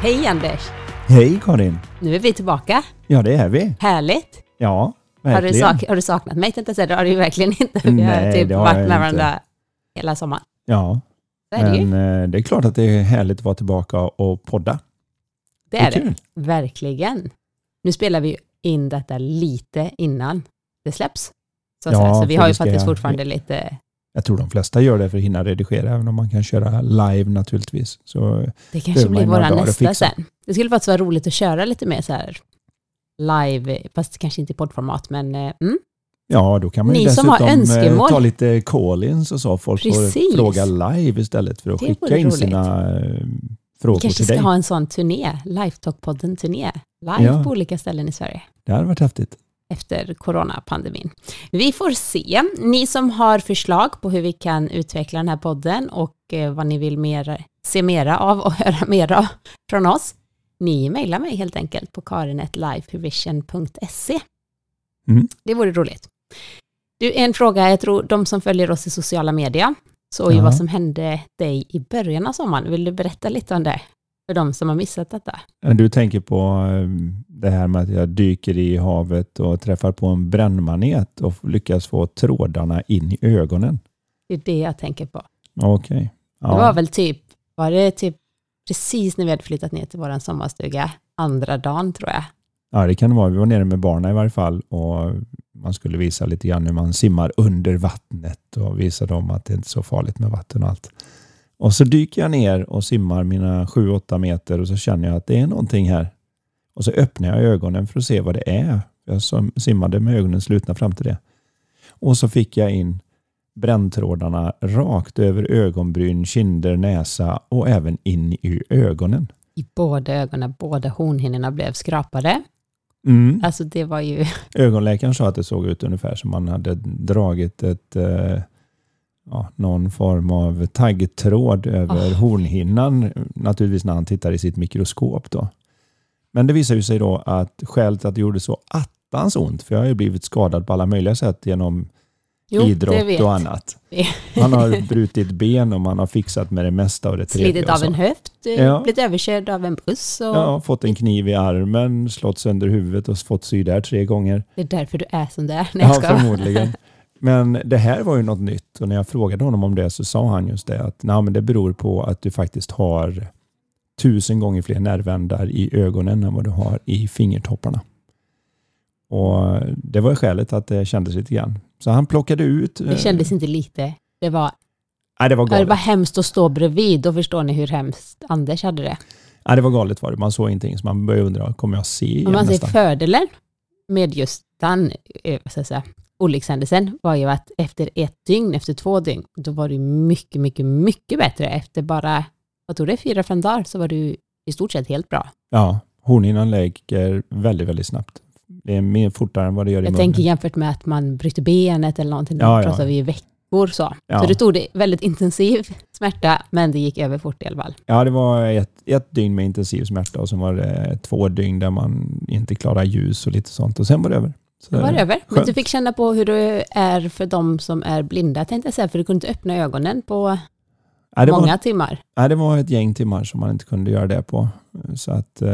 Hej Anders! Hej Karin! Nu är vi tillbaka. Ja, det är vi. Härligt! Ja, Har du, sak har du saknat mig tänkte jag säga. Det har du ju verkligen inte. Vi har Nej, typ det har varit jag med varandra hela sommaren. Ja, Så är det men eh, det är klart att det är härligt att vara tillbaka och podda. Det är det. Verkligen. Nu spelar vi in detta lite innan det släpps. Så, Ja, säga. så vi har det ju faktiskt fortfarande lite... Jag tror de flesta gör det för att hinna redigera, även om man kan köra live naturligtvis. Så Det kanske blir att nästa sen. Det skulle faktiskt vara roligt att köra lite mer så här live, fast kanske inte i poddformat, men eh, mm, ja, då kan man ju Ni dessutom eh, ta lite call-ins och så. Folk Precis. får fråga live istället för att Det skicka in roligt. sina eh, vi frågor kanske till ska dig. ha en sån turné, Lifetalk-podden-turné, live Ja. på olika ställen i Sverige. Det hade varit häftigt. Efter coronapandemin. Vi får se. Ni som har förslag på hur vi kan utveckla den här podden och eh, vad ni vill mer, se mera av och höra mera från oss, ni mejlar mig helt enkelt på karin.lifevision.se. Mm. Det vore roligt. Du, en fråga, jag tror de som följer oss i sociala medier såg ju Ja. vad som hände dig i början av sommaren. Vill du berätta lite om det? För de som har missat detta. Du tänker på eh, det här med att jag dyker i havet och träffar på en brännmanet och lyckas få trådarna in i ögonen. Det är det jag tänker på. Okej. Ja. Det var väl typ, var det typ precis när vi hade flyttat ner till vår sommarstuga, andra dagen tror jag. ja, det kan det vara. Vi var nere med barnen i varje fall och man skulle visa lite grann hur man simmar under vattnet och visa dem att det inte är så farligt med vatten och allt. Och så dyker jag ner och simmar mina 7-8 meter och så känner jag att det är någonting här. Och så öppnar jag ögonen för att se vad det är. Jag simmade med ögonen slutna fram till det. Och så fick jag in bränntrådarna rakt över ögonbryn, kinder, näsa och även in i ögonen. I båda ögonen, båda hornhinnorna blev skrapade. Mm. Alltså det var ju, Ögonläkaren sa att det såg ut ungefär som man hade dragit ett, eh, ja, någon form av taggtråd över Ah. hornhinnan, naturligtvis när han tittar i sitt mikroskop. Då. Men det visar ju sig då att skälet att det gjorde så attans ont, för jag har ju blivit skadad på alla möjliga sätt genom jo idrott och annat. Man har brutit ben och man har fixat med det mesta och det tredje. Slidit och av en höft, eh, Ja. blivit överkörd av en buss och Ja, fått en kniv i armen, slått sönder huvudet och fått sy där tre gånger. det är därför du är som du är. Nej, jag Ja, skojar. förmodligen. Men det här var ju något nytt och när jag frågade honom om det så sa han just det att nej, men det beror på att du faktiskt har tusen gånger fler nervändar i ögonen än vad du har i fingertopparna. Och Det var skälet att det kändes lite grann. Så han plockade ut... Det kändes inte lite. Det var, nej, det var det galet. var hemskt att stå bredvid. Då förstår ni hur hemskt Anders hade det. Nej, det var galet var det. Man såg ingenting så man började undra, kommer jag se igen Om man nästan? fördelen med just den eh, säga, olyckshändelsen var ju att efter ett dygn, efter två dygn, då var du mycket, mycket, mycket bättre. Efter bara, vad tror du, fyra, fem dagar så var du i stort sett helt bra. Ja, hornhinnan läker väldigt, väldigt snabbt. Det är mer fortare än vad det gör i Jag munnen. tänker jämfört med att man bryter benet eller någonting, Ja, då ja. pratar vi i veckor så. Ja. Så det tog det väldigt intensiv smärta, men det gick över fort i alla fall. Ja, det var ett, ett dygn med intensiv smärta och sen var det två dygn där man inte klarade ljus och lite sånt och sen var det över. Så, Det var över. Men skönt. du fick känna på hur det är för de som är blinda, tänkte jag säga, för du kunde inte öppna ögonen på ja, det, många var, timmar. ja, det var ett gäng timmar som man inte kunde göra det på. Så att eh,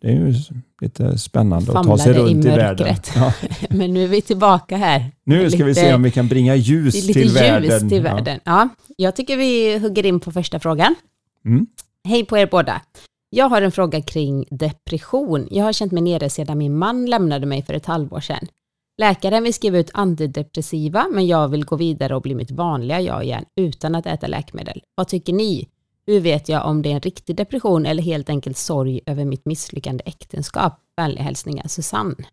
det är ju lite spännande att ta sig Famlade i runt i, världen. Ja. Men nu är vi tillbaka här. Nu ska vi Lite- se om vi kan bringa ljus lite till ljus världen. till världen. Ja. jag tycker vi hugger in på första frågan. Ja. Mm. Hej på er båda. Jag har en fråga kring depression. Jag har känt mig nere sedan min man lämnade mig för ett halvår sedan. Läkaren vill skriva ut antidepressiva, men jag vill gå vidare och bli mitt vanliga jag igen utan att äta läkemedel. Vad tycker ni? Hur vet jag om det är en riktig depression eller helt enkelt sorg över mitt misslyckande äktenskap? Vänliga hälsningar Susanne.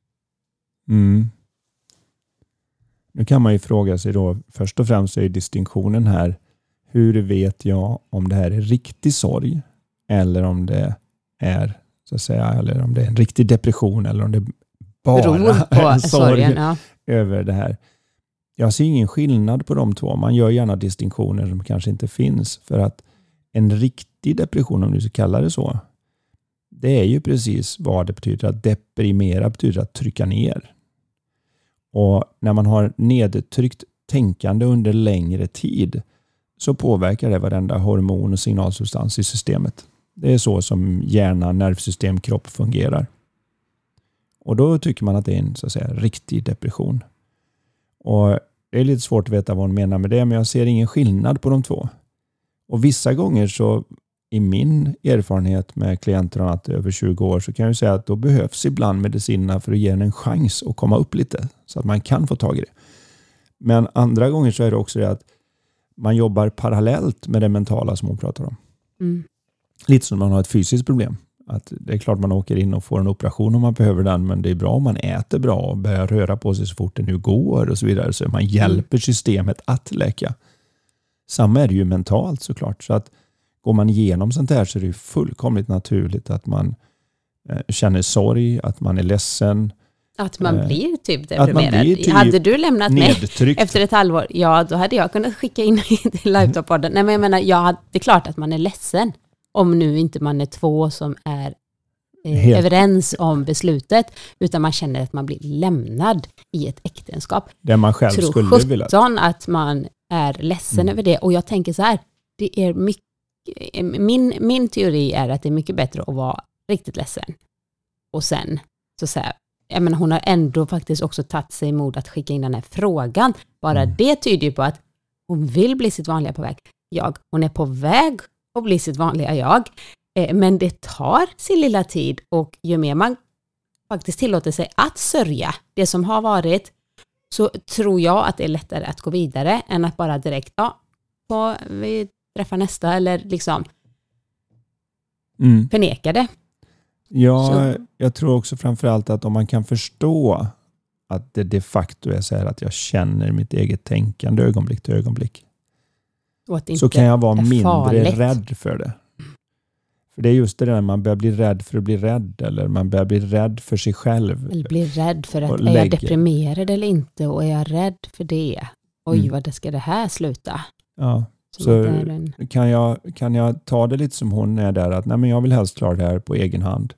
Mm. Nu kan man ju fråga sig då, först och främst är ju distinktionen här, hur vet jag om det här är riktig sorg eller om det är, så att säga, eller om det är en riktig depression eller om det bara på är sorg. Ja. över det här. Jag ser ingen skillnad på de två. Man gör gärna distinktioner som kanske inte finns. För att en riktig depression, om du ska kalla det så, det är ju precis vad det betyder. Att deprimera betyder att trycka ner. Och när man har nedtryckt tänkande under längre tid så påverkar det varenda hormon och signalsubstans i systemet. Det är så som hjärna, nervsystem, kropp fungerar. Och då tycker man att det är en så att säga, riktig depression. Och Det är lite svårt att veta vad hon menar med det, men jag ser ingen skillnad på de två. Och Vissa gånger så, i min erfarenhet med klienter och annat över 20 år, så kan jag säga att då behövs ibland medicinerna för att ge en en chans att komma upp lite, så att man kan få tag i det. Men andra gånger så är det också det att man jobbar parallellt med det mentala som hon pratar om. Mm. Lite som man har ett fysiskt problem. Att det är klart man åker in och får en operation om man behöver den, men det är bra om man äter bra och börjar röra på sig så fort det nu går och så vidare. Så man hjälper systemet att läka. Samma är det ju mentalt såklart. Så att går man igenom sånt här så är det fullkomligt naturligt att man eh, känner sorg, att man är ledsen, Att man Eh, blir typ deprimerad. blir typ hade du lämnat mig nedtryckt. efter ett halvår, ja då hade jag kunnat skicka in till Livetop-podden. Nej men jag menar, hade, det är klart att man är ledsen. Om nu inte man är två som är eh, överens om beslutet, utan man känner att man blir lämnad i ett äktenskap. Där man själv Tror skulle vilja. 17 att man är ledsen Mm. över det. Och jag tänker så här, det är mycket, min, min teori är att det är mycket bättre att vara riktigt ledsen. Och sen, så säga, jag menar, hon har ändå faktiskt också tagit sig mod att skicka in den här frågan. Bara Mm. det tyder ju på att hon vill bli sitt vanliga på väg. Jag, hon är på väg att bli sitt vanliga jag. Eh, men det tar sin lilla tid och ju mer man faktiskt tillåter sig att sörja det som har varit, så tror jag att det är lättare att gå vidare än att bara direkt, ja, på, vi träffar nästa eller liksom Mm. förneka det. Ja, Så- jag tror också framförallt att om man kan förstå att det de facto är så här att jag känner mitt eget tänkande ögonblick till ögonblick. Och att det Så inte kan jag vara mindre farligt. rädd för det. För det är just det där man börjar bli rädd för att bli rädd eller man börjar bli rädd för sig själv. Eller blir rädd för att, är jag deprimerad eller inte? Och är jag rädd för det? Oj, Mm. vad det ska det här sluta? Ja. Så- en, Kan, jag, kan jag ta det lite som hon är där att nej men jag vill helst klara det här på egen hand.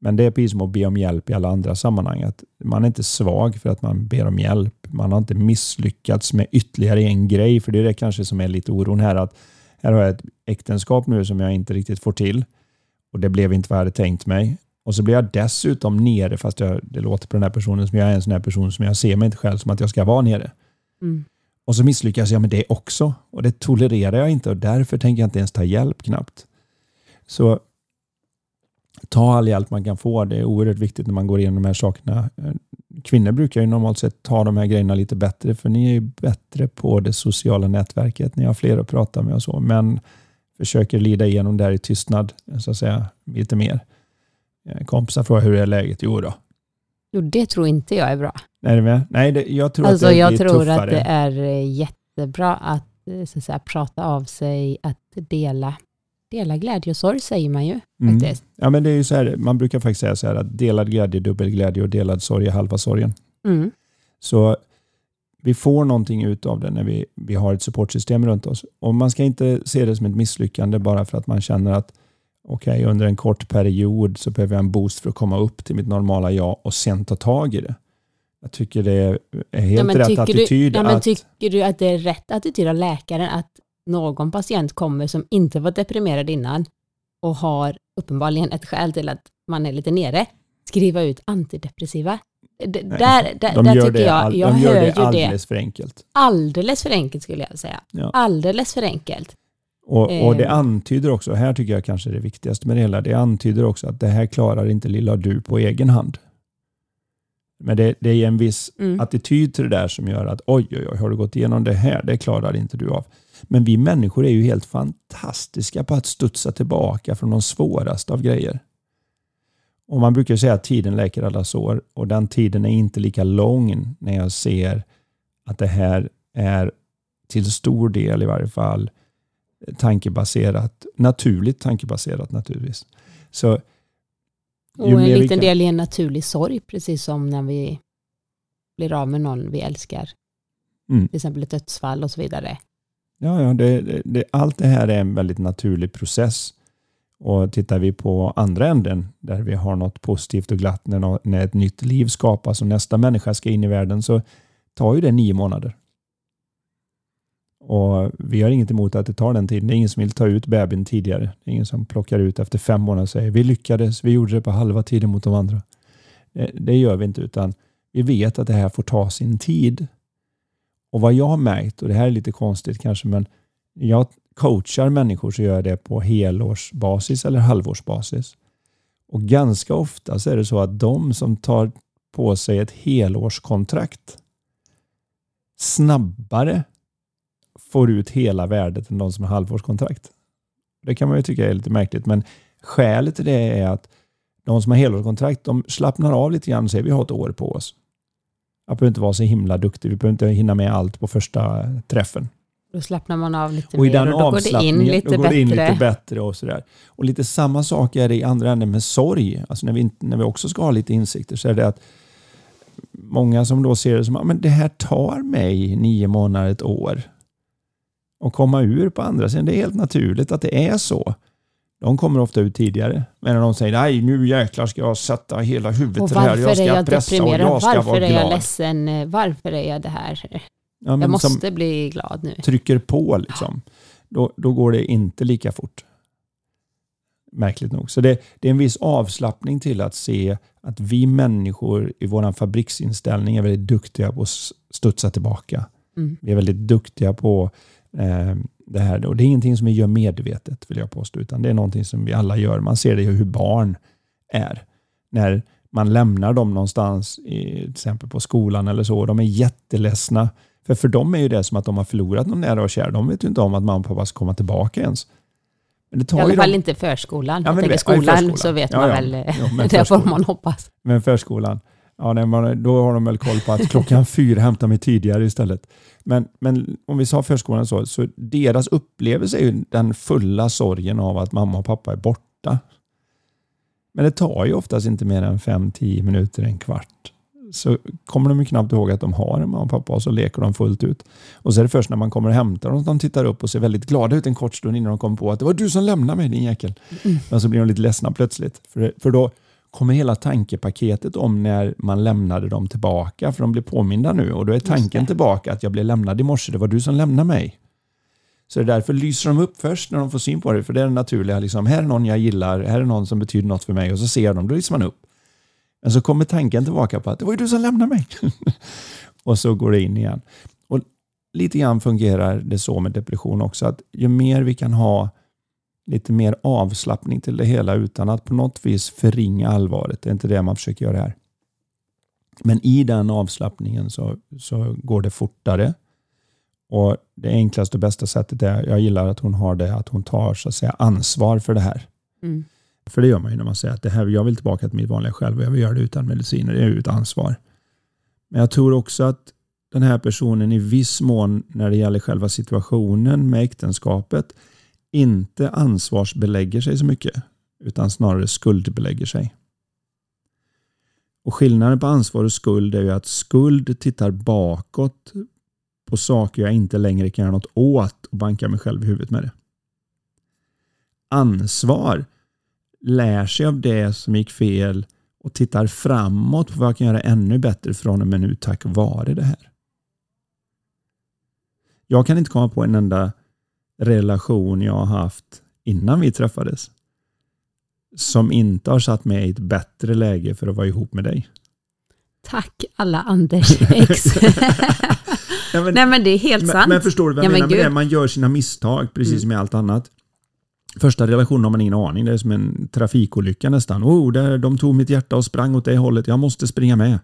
Men det är precis som att be om hjälp i alla andra sammanhang. Att man är inte svag för att man ber om hjälp. Man har inte misslyckats med ytterligare en grej. För det är det kanske som är lite oron här. att Här har jag ett äktenskap nu som jag inte riktigt får till. Och det blev inte vad jag hade tänkt mig. Och så blir jag dessutom nere, fast jag, det låter på den här personen som jag är en sån här person som jag ser mig inte själv som att jag ska vara nere. mm. Och så misslyckas jag med det också. Och det tolererar jag inte och därför tänker jag inte ens ta hjälp knappt. Så ta all hjälp man kan få. Det är oerhört viktigt när man går igenom de här sakerna. Eh, Kvinnor brukar ju normalt sett ta de här grejerna lite bättre för ni är ju bättre på det sociala nätverket. Ni har fler att prata med och så. Men försöker lida igenom det här i tystnad, så att säga, lite mer. Eh, Kompisar frågar hur är läget? Jo då. Jo, det tror inte jag är bra. Är du med? Nej, det, jag tror Alltså att det jag blir tror tuffare. att det är eh, jättebra att, eh, så att säga, prata av sig, att dela, dela glädje och sorg säger man ju Mm. faktiskt. Ja, men det är ju så här, man brukar faktiskt säga så här att delad glädje är dubbel glädje och delad sorg är halva sorgen. Mm. Så vi får någonting ut av det när vi, vi har ett supportsystem runt oss. Och man ska inte se det som ett misslyckande bara för att man känner att okej, under en kort period så behöver jag en boost för att komma upp till mitt normala jag och sen ta tag i det. Jag tycker det är helt men rätt attityd. Du, ja, men att, tycker du att det är rätt attityd av läkaren att någon patient kommer som inte var deprimerad innan och har uppenbarligen ett skäl till att man är lite nere, skriva ut antidepressiva? D- Nej, där där, de där gör tycker jag, jag de hör gör det ju det alldeles för enkelt. alldeles för enkelt skulle jag säga. Ja. Alldeles för enkelt. Och, och det Eh. antyder också, här tycker jag kanske det viktigaste med det hela, det antyder också att det här klarar inte lilla du på egen hand. Men det, det är en viss Mm. attityd till det där som gör att oj, oj, oj, har du gått igenom det här? Det klarar inte du av. Men vi människor är ju helt fantastiska på att studsa tillbaka från de svåraste av grejer. Och Man brukar säga att tiden läker alla sår och den tiden är inte lika lång när jag ser att det här är till stor del i varje fall tankebaserat, naturligt tankebaserat naturligtvis. Så, och en liten kan... del är en naturlig sorg, precis som när vi blir av med någon vi älskar. Mm. Till exempel ett dödsfall och så vidare. Ja, ja det, det, allt det här är en väldigt naturlig process. Och tittar vi på andra änden, där vi har något positivt och glatt när, när ett nytt liv skapas och nästa människa ska in i världen, så tar ju det nio månader. Och Vi har inget emot att det tar den tiden. Det är ingen som vill ta ut bebisen tidigare. Det är ingen som plockar ut efter fem månader och säger vi lyckades, vi gjorde det på halva tiden mot de andra. Det, det gör vi inte, utan vi vet att det här får ta sin tid. Och vad jag har märkt, och det här är lite konstigt kanske, men jag coachar människor så gör jag det på helårsbasis eller halvårsbasis. Och ganska ofta så är det så att de som tar på sig ett helårskontrakt snabbare får ut hela värdet än de som har halvårskontrakt. Det kan man ju tycka är lite märkligt, men skälet till det är att de som har helårskontrakt, de slappnar av lite grann och säger vi har ett år på oss. Jag behöver inte vara så himla duktig, vi behöver inte hinna med allt på första träffen. Då slappnar man av lite och mer och då går det in lite, går det in lite bättre. och sådär. Och lite samma sak är det i andra änden med sorg. Alltså när vi, när vi också ska ha lite insikter så är det att många som då ser det som att det här tar mig nio månader, ett år och komma ur på andra sidan. Det är helt naturligt att det är så. De kommer ofta ut tidigare. Men när de säger nej nu jäklar ska jag sätta hela huvudet till det här. Jag ska jag pressa och jag ska varför vara glad. Varför är jag ledsen? Varför är jag det här? Ja, jag måste bli glad nu. Trycker på liksom. Då, då går det inte lika fort. Märkligt nog. Så det, det är en viss avslappning till att se att vi människor i vår fabriksinställning är väldigt duktiga på att studsa tillbaka. Mm. Vi är väldigt duktiga på eh, det här. Och det är ingenting som vi gör medvetet, vill jag påstå, utan det är någonting som vi alla gör. Man ser det i hur barn är. När man lämnar dem någonstans, i, till exempel på skolan eller så, de är jätteledsna. För för dem är ju det som att de har förlorat någon nära och kär. De vet ju inte om att mamma och pappa ska komma tillbaka ens. Men I alla fall dem... inte förskolan. Ja, jag tänker skolan förskolan. så vet ja, man ja. väl, ja, det får man hoppas. Men förskolan, ja, man, då har de väl koll på att klockan fyra hämtar mig tidigare istället. Men, men om vi sa förskolan så, så deras upplevelse är ju den fulla sorgen av att mamma och pappa är borta. Men det tar ju oftast inte mer än 5-10 minuter, en kvart. Så kommer de ju knappt ihåg att de har en mamma och pappa och så leker de fullt ut. Och så är det först när man kommer och hämtar dem som de tittar upp och ser väldigt glada ut en kort stund innan de kommer på att det var du som lämnade mig din jäkel. Mm. Men så blir de lite ledsna plötsligt. För, för då kommer hela tankepaketet om när man lämnade dem tillbaka, för de blir påminda nu och då är tanken tillbaka att jag blev lämnad i morse, det var du som lämnade mig. Så det är därför lyser de upp först när de får syn på det, för det är det naturliga. Liksom, här är någon jag gillar, här är någon som betyder något för mig och så ser jag dem, då lyser man upp. Men så kommer tanken tillbaka på att det var ju du som lämnade mig. och så går det in igen. Och Lite grann fungerar det så med depression också, att ju mer vi kan ha lite mer avslappning till det hela utan att på något vis förringa allvaret. Det är inte det man försöker göra här. Men i den avslappningen så, så går det fortare. Och Det enklaste och bästa sättet är, jag gillar att hon har det, att hon tar så att säga, ansvar för det här. Mm. För det gör man ju när man säger att det här, jag vill tillbaka till mitt vanliga själv och jag vill göra det utan mediciner. Det är ju ett ansvar. Men jag tror också att den här personen i viss mån när det gäller själva situationen med äktenskapet inte ansvarsbelägger sig så mycket utan snarare skuldbelägger sig. Och Skillnaden på ansvar och skuld är ju att skuld tittar bakåt på saker jag inte längre kan göra något åt och bankar mig själv i huvudet med det. Ansvar lär sig av det som gick fel och tittar framåt på vad jag kan göra ännu bättre från och med nu tack vare det här. Jag kan inte komma på en enda relation jag har haft innan vi träffades som inte har satt mig i ett bättre läge för att vara ihop med dig. Tack alla Anders ex. ja, men, Nej men det är helt men, sant. Men förstår du vad jag ja, menar med det? Man gör sina misstag precis mm. som med allt annat. Första relationen har man ingen aning. Det är som en trafikolycka nästan. Oh, där, de tog mitt hjärta och sprang åt det hållet. Jag måste springa med.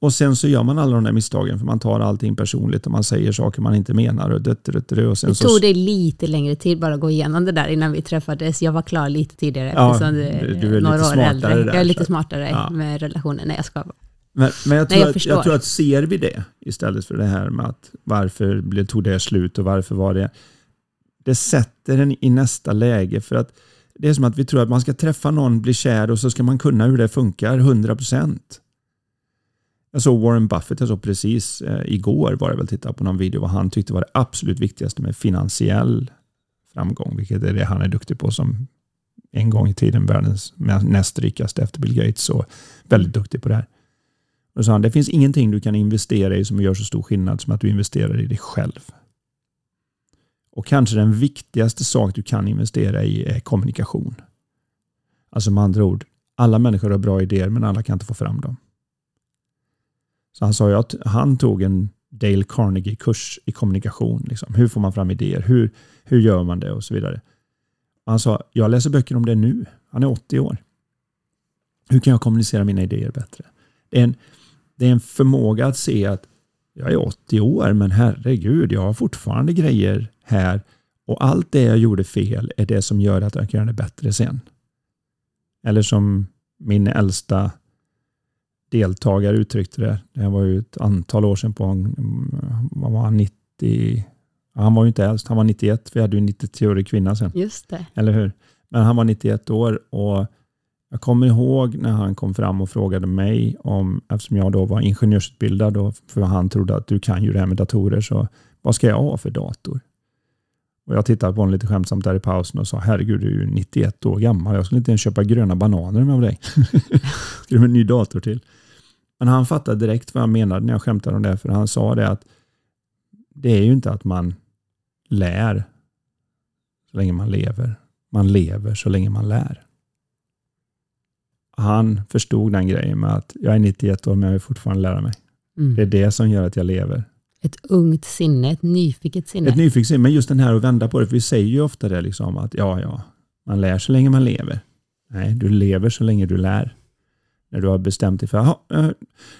Och sen så gör man alla de där misstagen för man tar allting personligt och man säger saker man inte menar. Och det, det, det, och sen det tog så... det lite längre tid bara att gå igenom det där innan vi träffades. Jag var klar lite tidigare ja, eftersom du är några år äldre. Där, jag är lite smartare ja. med relationen. Nej, jag ska men, men jag, tror Nej, jag, att, jag tror att ser vi det istället för det här med att varför blev, tog det slut och varför var det... Det sätter en i nästa läge för att det är som att vi tror att man ska träffa någon, bli kär och så ska man kunna hur det funkar 100%. Jag såg Warren Buffett, jag såg precis eh, igår var det väl, tittade på någon video vad han tyckte var det absolut viktigaste med finansiell framgång, vilket är det han är duktig på som en gång i tiden världens näst rikaste efter Bill Gates och väldigt duktig på det här. Och sa han, det finns ingenting du kan investera i som gör så stor skillnad som att du investerar i dig själv. Och kanske den viktigaste sak du kan investera i är kommunikation. Alltså med andra ord, alla människor har bra idéer men alla kan inte få fram dem. Så han sa ju att han tog en Dale Carnegie-kurs i kommunikation. Liksom. Hur får man fram idéer? Hur, hur gör man det? Och så vidare. Han sa, jag läser böcker om det nu. Han är 80 år. Hur kan jag kommunicera mina idéer bättre? Det är en, det är en förmåga att se att jag är 80 år, men herregud, jag har fortfarande grejer här och allt det jag gjorde fel är det som gör att jag kan göra det bättre sen. Eller som min äldsta deltagare uttryckte det. Det var ju ett antal år sedan på, vad var han, 90, han var ju inte äldst, han var 91. Vi hade ju en 93-årig kvinna sen. Just det. Eller hur? Men han var 91 år och jag kommer ihåg när han kom fram och frågade mig om, eftersom jag då var ingenjörsutbildad och för han trodde att du kan ju det här med datorer, så vad ska jag ha för dator? Och jag tittade på honom lite skämtsamt där i pausen och sa, herregud, du är ju 91 år gammal. Jag skulle inte ens köpa gröna bananer med dig. Ska du med en ny dator till? Men han fattade direkt vad jag menade när jag skämtade om det, för han sa det att det är ju inte att man lär så länge man lever. Man lever så länge man lär. Han förstod den grejen med att jag är 91 år men jag vill fortfarande lära mig. Mm. Det är det som gör att jag lever. Ett ungt sinne, ett nyfiket sinne. Ett nyfiket sinne, men just den här att vända på det, för vi säger ju ofta det liksom att ja, ja, man lär så länge man lever. Nej, du lever så länge du lär. När du har bestämt dig för att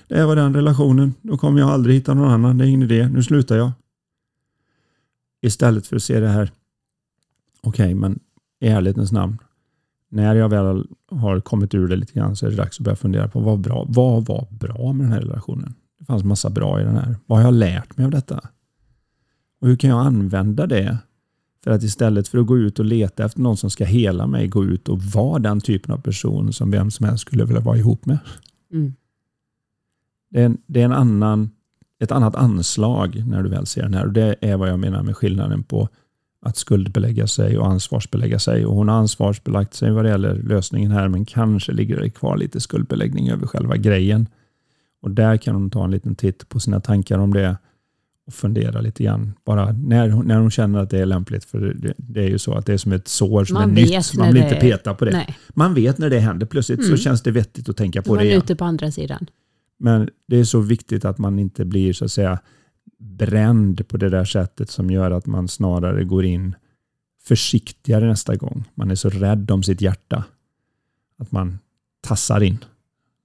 det var den relationen, då kommer jag aldrig hitta någon annan, det är ingen idé, nu slutar jag. Istället för att se det här, okej, okay, men i ärlighetens namn, när jag väl har kommit ur det lite grann så är det dags att börja fundera på vad, bra, vad var bra med den här relationen? Det fanns massa bra i den här. Vad har jag lärt mig av detta? Och hur kan jag använda det för att istället för att gå ut och leta efter någon som ska hela mig, gå ut och vara den typen av person som vem som helst skulle vilja vara ihop med. Mm. Det, är en, det är en annan, ett annat anslag när du väl ser den här. Och Det är vad jag menar med skillnaden på att skuldbelägga sig och ansvarsbelägga sig. Och hon har ansvarsbelagt sig vad det gäller lösningen här, men kanske ligger det kvar lite skuldbeläggning över själva grejen. Och där kan hon ta en liten titt på sina tankar om det och fundera lite grann. Bara när, när hon känner att det är lämpligt. För det, det är ju så att det är som ett sår som man är nytt. Man vill inte peta på det. Nej. Man vet när det händer. Plötsligt mm. så känns det vettigt att tänka på det igen. ute på andra sidan. Men det är så viktigt att man inte blir så att säga bränd på det där sättet som gör att man snarare går in försiktigare nästa gång. Man är så rädd om sitt hjärta att man tassar in.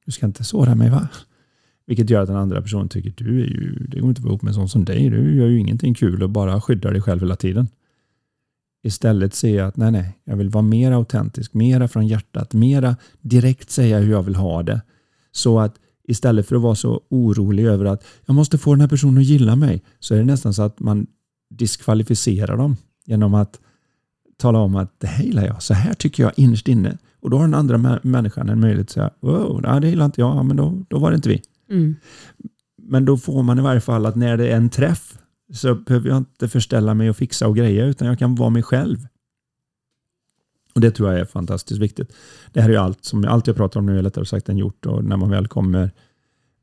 Du ska inte såra mig va? Vilket gör att den andra personen tycker du är ju, det går inte att vara ihop med en sån som dig. Du gör ju ingenting kul och bara skyddar dig själv hela tiden. Istället ser jag att nej, nej, jag vill vara mer autentisk, mera från hjärtat, mera direkt säga hur jag vill ha det. Så att istället för att vara så orolig över att jag måste få den här personen att gilla mig, så är det nästan så att man diskvalificerar dem genom att tala om att det här gillar jag, så här tycker jag innerst inne. Och då har den andra människan en möjlighet att säga, wow, det gillar inte jag, men då, då var det inte vi. Mm. Men då får man i varje fall att när det är en träff så behöver jag inte förställa mig och fixa och greja utan jag kan vara mig själv. Och Det tror jag är fantastiskt viktigt. Det här är allt som allt jag pratar om nu är lättare sagt än gjort och när man väl kommer,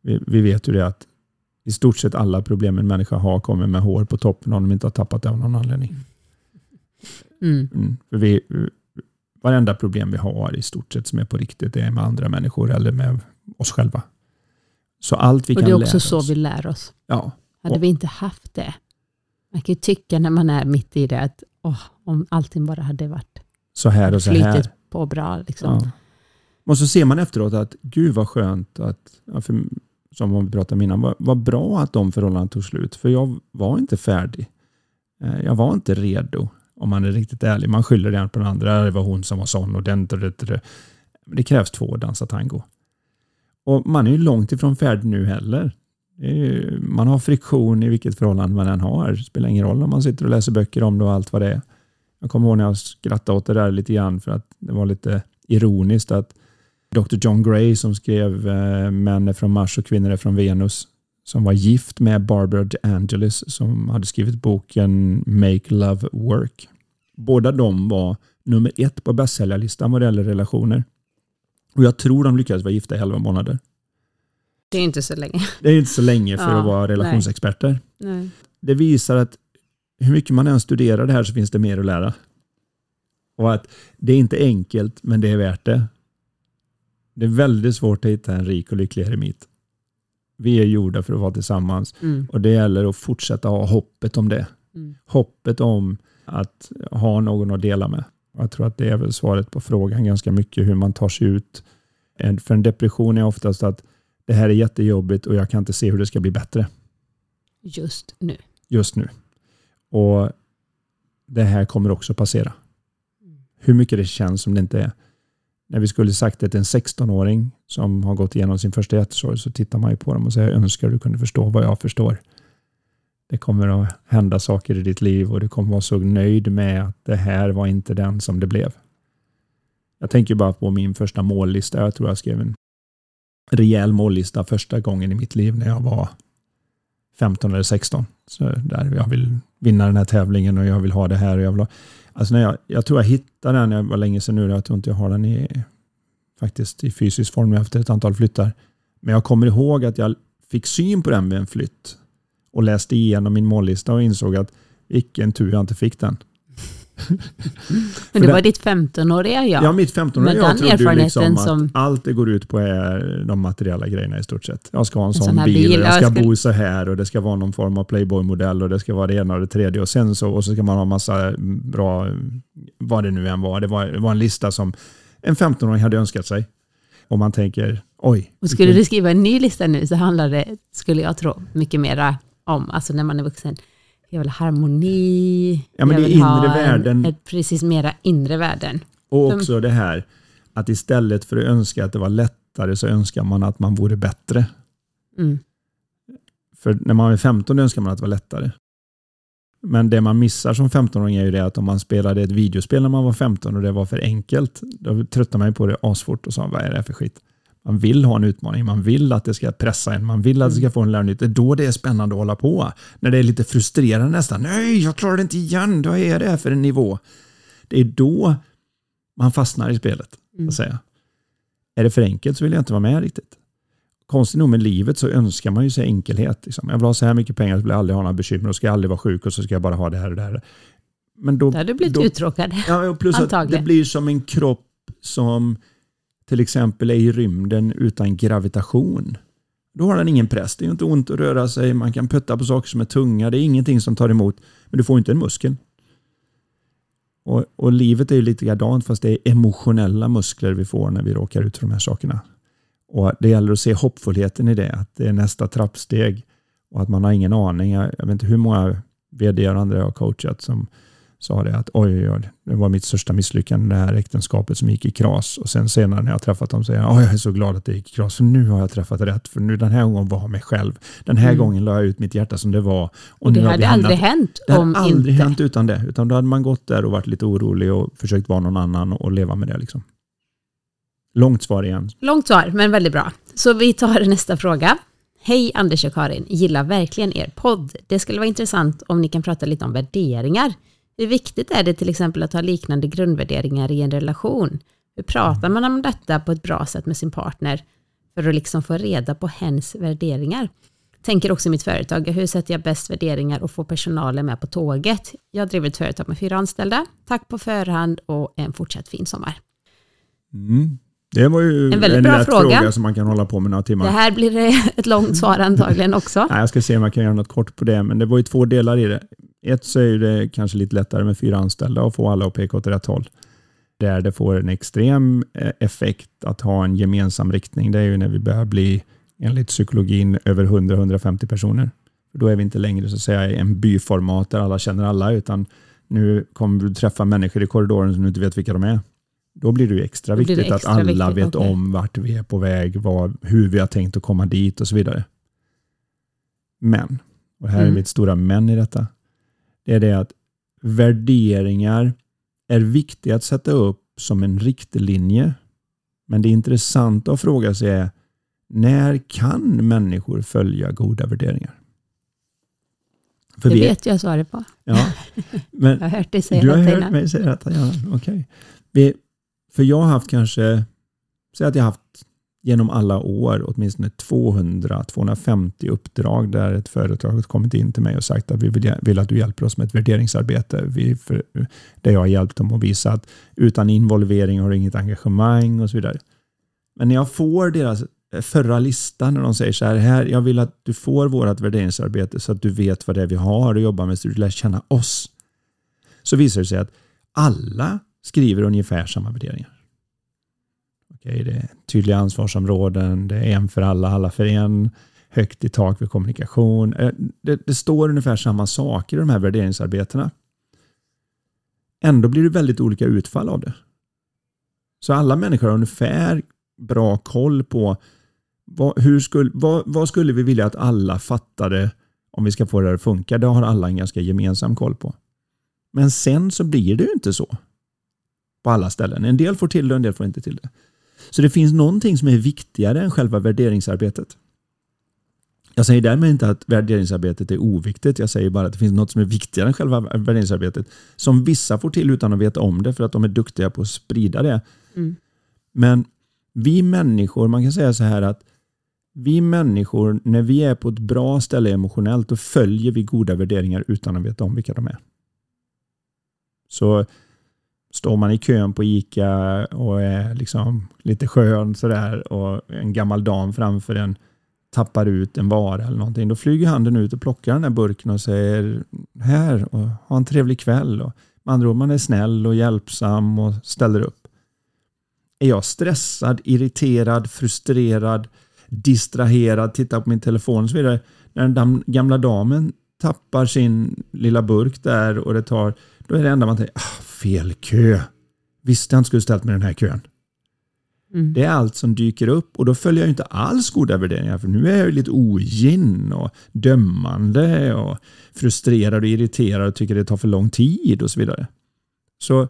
vi, vi vet ju det att i stort sett alla problem en människa har kommer med hår på toppen om de inte har tappat det av någon anledning. Mm. Mm. För vi, varenda problem vi har i stort sett som är på riktigt är med andra människor eller med oss själva. Så allt vi och kan det är också så oss. vi lär oss. Ja. Hade och, vi inte haft det, man kan ju tycka när man är mitt i det att åh, om allting bara hade varit så här och så här. På bra. Liksom. Ja. Och så ser man efteråt att gud vad skönt att, för, som vi pratade innan, vad, vad bra att de förhållandena tog slut. För jag var inte färdig. Eh, jag var inte redo, om man är riktigt ärlig. Man skyller det på den andra. Det var hon som var sån och den. Det, det, det krävs två att dansa tango. Och man är ju långt ifrån färdig nu heller. Ju, man har friktion i vilket förhållande man än har. Det spelar ingen roll om man sitter och läser böcker om det och allt vad det är. Jag kommer ihåg när jag skrattade åt det där lite grann för att det var lite ironiskt att Dr. John Gray som skrev eh, Män är från Mars och kvinnor är från Venus som var gift med Barbara DeAngelis som hade skrivit boken Make Love Work. Båda de var nummer ett på bästsäljarlistan vad det gäller relationer. Och jag tror de lyckades vara gifta i 11 månader. Det är inte så länge. Det är inte så länge för Ja, att vara relationsexperter. Nej. Det visar att hur mycket man än studerar det här så finns det mer att lära. Och att det är inte enkelt, men det är värt det. Det är väldigt svårt att hitta en rik och lycklig eremit. Vi är gjorda för att vara tillsammans Mm. och det gäller att fortsätta ha hoppet om det. Mm. Hoppet om att ha någon att dela med. Jag tror att det är väl svaret på frågan ganska mycket hur man tar sig ut. För en depression är oftast att det här är jättejobbigt och jag kan inte se hur det ska bli bättre Just nu. just nu. Och det här kommer också passera. Hur mycket det känns som det inte är. När vi skulle sagt det till en 16-åring som har gått igenom sin första hjärtesorg så tittar man ju på dem och säger jag önskar du kunde förstå vad jag förstår. Det kommer att hända saker i ditt liv och du kommer att vara så nöjd med att det här var inte den som det blev. Jag tänker bara på min första mållista. Jag tror jag skrev en rejäl mållista första gången i mitt liv när jag var 15 eller 16. Så där jag vill vinna den här tävlingen och jag vill ha det här. Och jag, vill ha, alltså när jag, jag tror jag hittade den, det var länge sedan nu, jag tror inte jag har den i, faktiskt i fysisk form efter ett antal flyttar. Men jag kommer ihåg att jag fick syn på den vid en flytt och läste igenom min mållista och insåg att vilken tur jag inte fick den. Men det var ditt 15-åriga jag. Ja, mitt 15 Men jag den trodde ju liksom att som- allt det går ut på är de materiella grejerna i stort sett. Jag ska ha en, sån, sån här bil, bil, och jag ja, ska jag bo så här och det ska vara någon form av Playboy-modell och det ska vara det ena och det tredje och sen så, och så ska man ha massa bra, vad det nu än var. Det var, det var en lista som en 15-åring hade önskat sig. Och man tänker, oj. Och skulle vilken- du skriva en ny lista nu så handlar det, skulle jag tro, mycket mera om, alltså när man är vuxen, jag vill ha harmoni, Ja, men jag vill ha inre värden. En, ett, precis mera inre värden. Och också det här att istället för att önska att det var lättare så önskar man att man vore bättre. Mm. För när man är 15 önskar man att det var lättare. Men det man missar som 15-åring är ju det att om man spelade ett videospel när man var 15 och det var för enkelt, då tröttnar man ju på det asfort och sa vad är det här för skit? Man vill ha en utmaning, man vill att det ska pressa en, man vill att det ska få en lära nytt. Det är då det är spännande att hålla på. När det är lite frustrerande nästan. Nej, jag klarar det inte igen. Vad är det för en nivå? Det är då man fastnar i spelet. Mm. att säga. Är det för enkelt så vill jag inte vara med riktigt. Konstigt nog med livet så önskar man ju sig enkelhet. Liksom. Jag vill ha så här mycket pengar så vill jag aldrig ha några bekymmer och ska jag aldrig vara sjuk och så ska jag bara ha det här och det här. Men då, Då hade du blivit då, uttråkad. Ja, plus att det blir som en kropp som till exempel är i rymden utan gravitation. Då har den ingen press. Det är inte ont att röra sig. Man kan putta på saker som är tunga. Det är ingenting som tar emot. Men du får inte en muskel. Och, och livet är ju lite likadant fast det är emotionella muskler vi får när vi råkar ut för de här sakerna. Och Det gäller att se hoppfullheten i det. Att det är nästa trappsteg. Och att man har ingen aning. Jag, jag vet inte hur många vd och andra jag har coachat som sa det att oj, oj, oj, det var mitt största misslyckande det här äktenskapet som gick i kras. Och sen senare när jag träffat dem säger jag oj, jag är så glad att det gick i kras för nu har jag träffat rätt. För nu den här gången var jag mig själv. Den här Mm. gången la jag ut mitt hjärta som det var. Och det nu har hade aldrig hänt det hade om aldrig inte... hänt utan det. Utan då hade man gått där och varit lite orolig och försökt vara någon annan och leva med det. Liksom. Långt svar igen. Långt svar, men väldigt bra. Så vi tar nästa fråga. Hej Anders och Karin, gillar verkligen er podd. Det skulle vara intressant om ni kan prata lite om värderingar. Hur viktigt är det till exempel att ha liknande grundvärderingar i en relation? Hur pratar man om detta på ett bra sätt med sin partner för att liksom få reda på hens värderingar? Tänker också i mitt företag, hur sätter jag bäst värderingar och får personalen med på tåget? Jag driver ett företag med fyra anställda. Tack på förhand och en fortsatt fin sommar. Mm. Det var ju En en, väldigt bra lätt fråga. fråga. som man kan hålla på med några timmar. Det här blir ett långt svar antagligen också. Nej, jag ska se om jag kan göra något kort på det, men det var ju två delar i det. Ett så är det kanske lite lättare med fyra anställda och få alla att peka åt rätt håll. Där det får en extrem eh, effekt att ha en gemensam riktning, det är ju när vi börjar bli, enligt psykologin, över 100-150 personer. Då är vi inte längre så att säga en byformat där alla känner alla, utan nu kommer du träffa människor i korridoren som du inte vet vilka de är. Då blir det ju extra viktigt extra att alla viktigt, vet okej. om vart vi är på väg, vad, hur vi har tänkt att komma dit och så vidare. Men, och här är Mm. mitt stora men i detta, det är det att värderingar är viktiga att sätta upp som en riktlinje. Men det intressanta att fråga sig är när kan människor följa goda värderingar? För det vi, vet jag svaret på. Ja, men jag har hört dig säga du har hört innan. mig säga detta, ja. Okay. För jag har haft kanske, säg att jag har haft genom alla år åtminstone 200-250 uppdrag där ett företag har kommit in till mig och sagt att vi vill, vill att du hjälper oss med ett värderingsarbete. Vi, för, där jag har hjälpt dem att visa att utan involvering har du inget engagemang och så vidare. Men när jag får deras eh, förra lista när de säger så här, här, jag vill att du får vårt värderingsarbete så att du vet vad det är vi har att jobba med, så du lär känna oss. Så visar det sig att alla skriver ungefär samma värderingar. Okej, det är tydliga ansvarsområden, det är en för alla, alla för en, högt i tak för kommunikation. Eh, det, det står ungefär samma saker i de här värderingsarbetena. Ändå blir det väldigt olika utfall av det. Så alla människor har ungefär bra koll på vad, hur skulle, vad, vad, skulle vi vilja att alla fattade om vi ska få det att funka? Det har alla en ganska gemensam koll på. Men sen så blir det ju inte så på alla ställen. En del får till det, en del får inte till det. Så det finns någonting som är viktigare än själva värderingsarbetet. Jag säger därmed inte att värderingsarbetet är oviktigt. Jag säger bara att det finns något som är viktigare än själva värderingsarbetet. Som vissa får till utan att veta om det för att de är duktiga på att sprida det. Mm. Men vi människor, man kan säga så här att vi människor, när vi är på ett bra ställe emotionellt, då följer vi goda värderingar utan att veta om vilka de är. Så står man i kön på ICA och är liksom lite skön sådär och en gammal dam framför en tappar ut en vara eller någonting, då flyger handen ut och plockar den där burken och säger här och ha en trevlig kväll. Och med andra ord, man är snäll och hjälpsam och ställer upp. Är jag stressad, irriterad, frustrerad, distraherad, tittar på min telefon och så vidare. När den gamla damen tappar sin lilla burk där och det tar, då är det enda man tänker, ah, fel kö. Visste jag inte skulle ställt mig i den här kön. Mm. Det är allt som dyker upp och då följer jag inte alls goda värderingar för nu är jag lite ogin och dömande och frustrerad och irriterad och tycker det tar för lång tid och så vidare. Så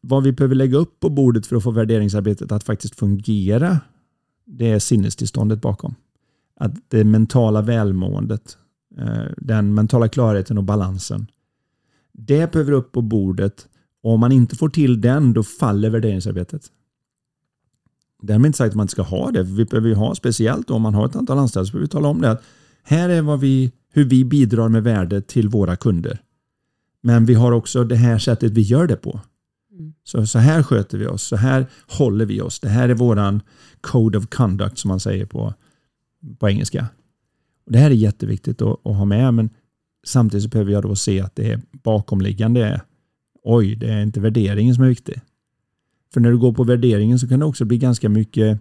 vad vi behöver lägga upp på bordet för att få värderingsarbetet att faktiskt fungera det är sinnestillståndet bakom. Att det mentala välmåendet, eh, den mentala klarheten och balansen. Det behöver upp på bordet och om man inte får till den, då faller värderingsarbetet. Därmed inte sagt att man inte ska ha det. Vi behöver ju ha, speciellt om man har ett antal anställda, så behöver vi tala om det. Att här är vad vi, hur vi bidrar med värde till våra kunder. Men vi har också det här sättet vi gör det på. Mm. Så, så här sköter vi oss, så här håller vi oss. Det här är våran code of conduct som man säger på, på engelska. Och det här är jätteviktigt att, att ha med, men samtidigt så behöver jag då se att det är bakomliggande är oj, det är inte värderingen som är viktig. För när du går på värderingen så kan det också bli ganska mycket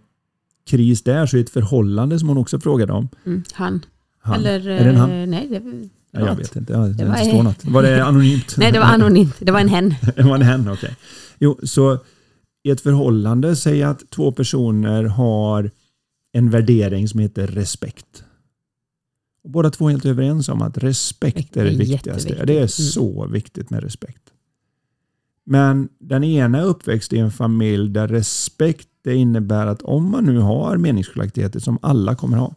kris där. Så i ett förhållande som hon också frågade om. Mm, han. han. Eller, är det en han? Eh, nej, det, Ja, jag vet inte. Det, det var, står något. Var det anonymt? Nej, det var anonymt. Det var en hen. det var en hen, okej. Okay. Jo, så i ett förhållande, säg att två personer har en värdering som heter respekt. Och båda två är helt överens om att respekt är det, viktigaste. Det är mm. så viktigt med respekt. Men den ena är uppväxt i en familj där respekt det innebär att om man nu har meningsskiljaktigheter som alla kommer ha.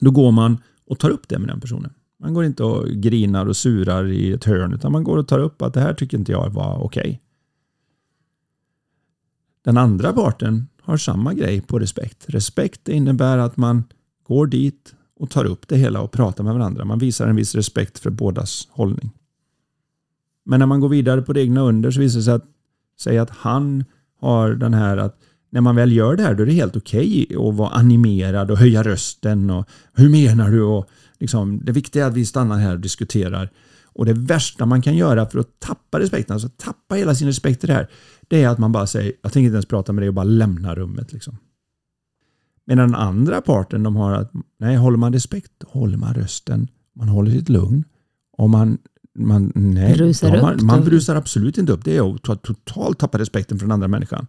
Då går man och tar upp det med den personen. Man går inte och grinar och surar i ett hörn utan man går och tar upp att det här tycker inte jag var okej. Okay. Den andra parten har samma grej på respekt. Respekt innebär att man går dit och tar upp det hela och pratar med varandra. Man visar en viss respekt för bådas hållning. Men när man går vidare på det egna under så visar det sig att, säg att han har den här att när man väl gör det här då är det helt okej okay att vara animerad och höja rösten och hur menar du? Och liksom, det viktiga är att vi stannar här och diskuterar. Och det värsta man kan göra för att tappa respekten, alltså tappa hela sin respekt i det här, det är att man bara säger jag tänker inte ens prata med dig och bara lämna rummet. Liksom. Medan den andra parten, de har att nej, håller man respekt, håller man rösten, man håller sitt lugn och man man, nej, brusar man, man brusar absolut inte upp. Det är att totalt tappa respekten för den andra människan.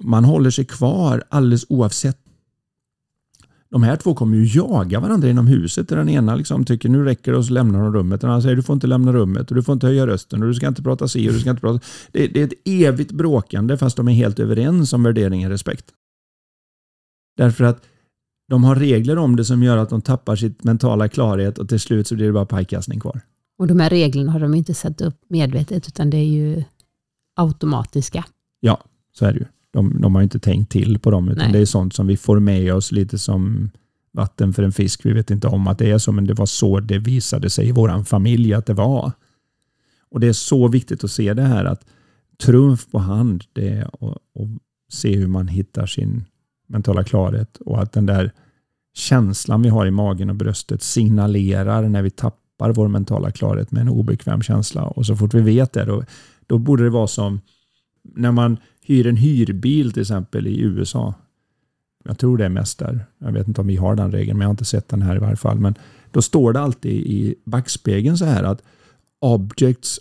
Man håller sig kvar alldeles oavsett. De här två kommer ju jaga varandra inom huset. Där den ena liksom tycker nu räcker det och så lämnar de rummet. Den andra säger du får inte lämna rummet och du får inte höja rösten och du ska inte prata si och du ska inte prata... Det, det är ett evigt bråkande fast de är helt överens om värdering och respekt. Därför att de har regler om det som gör att de tappar sitt mentala klarhet och till slut så blir det bara pajkastning kvar. Och de här reglerna har de inte satt upp medvetet utan det är ju automatiska. Ja, så är det ju. De, de har inte tänkt till på dem, utan Nej. det är sånt som vi får med oss lite som vatten för en fisk. Vi vet inte om att det är så, men det var så det visade sig i vår familj att det var. Och Det är så viktigt att se det här att trumf på hand, det är att, att se hur man hittar sin mentala klarhet och att den där känslan vi har i magen och bröstet signalerar när vi tappar vår mentala klarhet med en obekväm känsla. Och så fort vi vet det, då, då borde det vara som när man hyr en hyrbil till exempel i USA. Jag tror det är mest där. Jag vet inte om vi har den regeln, men jag har inte sett den här i varje fall. Men då står det alltid i backspegeln så här att objects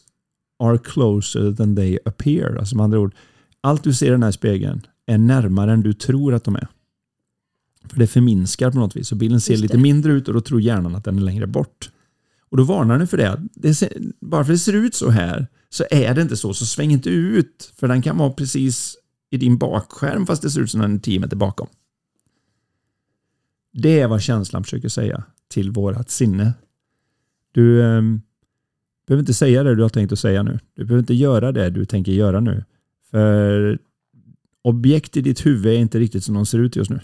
are closer than they appear. Alltså med andra ord, allt du ser i den här spegeln är närmare än du tror att de är. För det förminskar på något vis. Så bilen ser lite mindre ut och då tror hjärnan att den är längre bort. Och då varnar den för det. det ser, bara för att det ser ut så här så är det inte så. Så sväng inte ut. För den kan vara precis i din bakskärm fast det ser ut som den är 10 meter bakom. Det är vad känslan försöker säga till vårat sinne. Du eh, behöver inte säga det du har tänkt att säga nu. Du behöver inte göra det du tänker göra nu. För objekt i ditt huvud är inte riktigt som de ser ut just nu.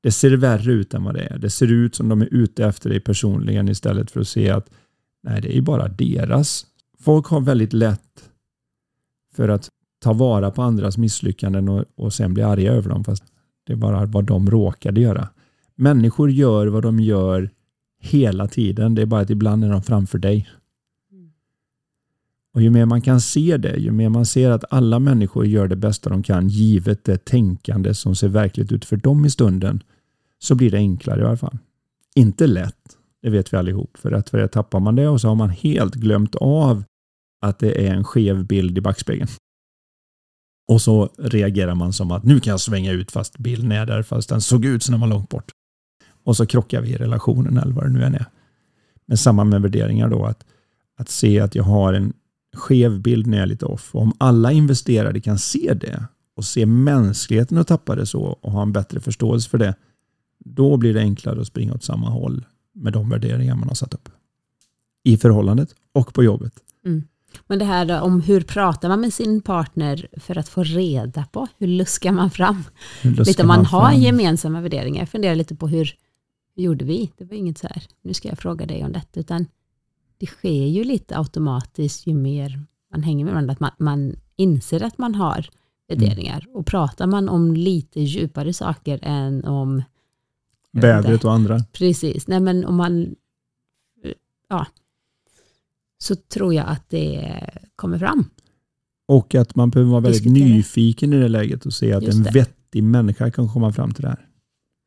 Det ser värre ut än vad det är. Det ser ut som de är ute efter dig personligen istället för att se att nej, det är bara deras. Folk har väldigt lätt för att ta vara på andras misslyckanden och, och sen bli arga över dem fast det är bara vad de råkade göra. Människor gör vad de gör hela tiden. Det är bara att ibland är de framför dig. Och ju mer man kan se det, ju mer man ser att alla människor gör det bästa de kan givet det tänkande som ser verkligt ut för dem i stunden, så blir det enklare i alla fall. Inte lätt, det vet vi allihop. För att för det tappar man det och så har man helt glömt av att det är en skev bild i backspegeln. Och så reagerar man som att nu kan jag svänga ut fast bilden är där fast den såg ut som den var långt bort. Och så krockar vi i relationen eller vad det nu än är. Men samma med värderingar då, att, att se att jag har en skev bild när jag är lite off. Och om alla investerare kan se det och se mänskligheten och tappa det så och ha en bättre förståelse för det, då blir det enklare att springa åt samma håll med de värderingar man har satt upp. I förhållandet och på jobbet. Mm. Men det här då, om hur pratar man med sin partner för att få reda på, hur luskar man fram? Luskar lite om man, man har gemensamma värderingar. Jag funderar lite på hur, hur gjorde vi? Det var inget så här, nu ska jag fråga dig om detta, utan det sker ju lite automatiskt ju mer man hänger med varandra, att man, man inser att man har värderingar. Mm. Och pratar man om lite djupare saker än om vädret och andra. Precis, nej men om man, ja, så tror jag att det kommer fram. Och att man behöver vara väldigt Diskutera. nyfiken i det läget och se att en vettig människa kan komma fram till det här.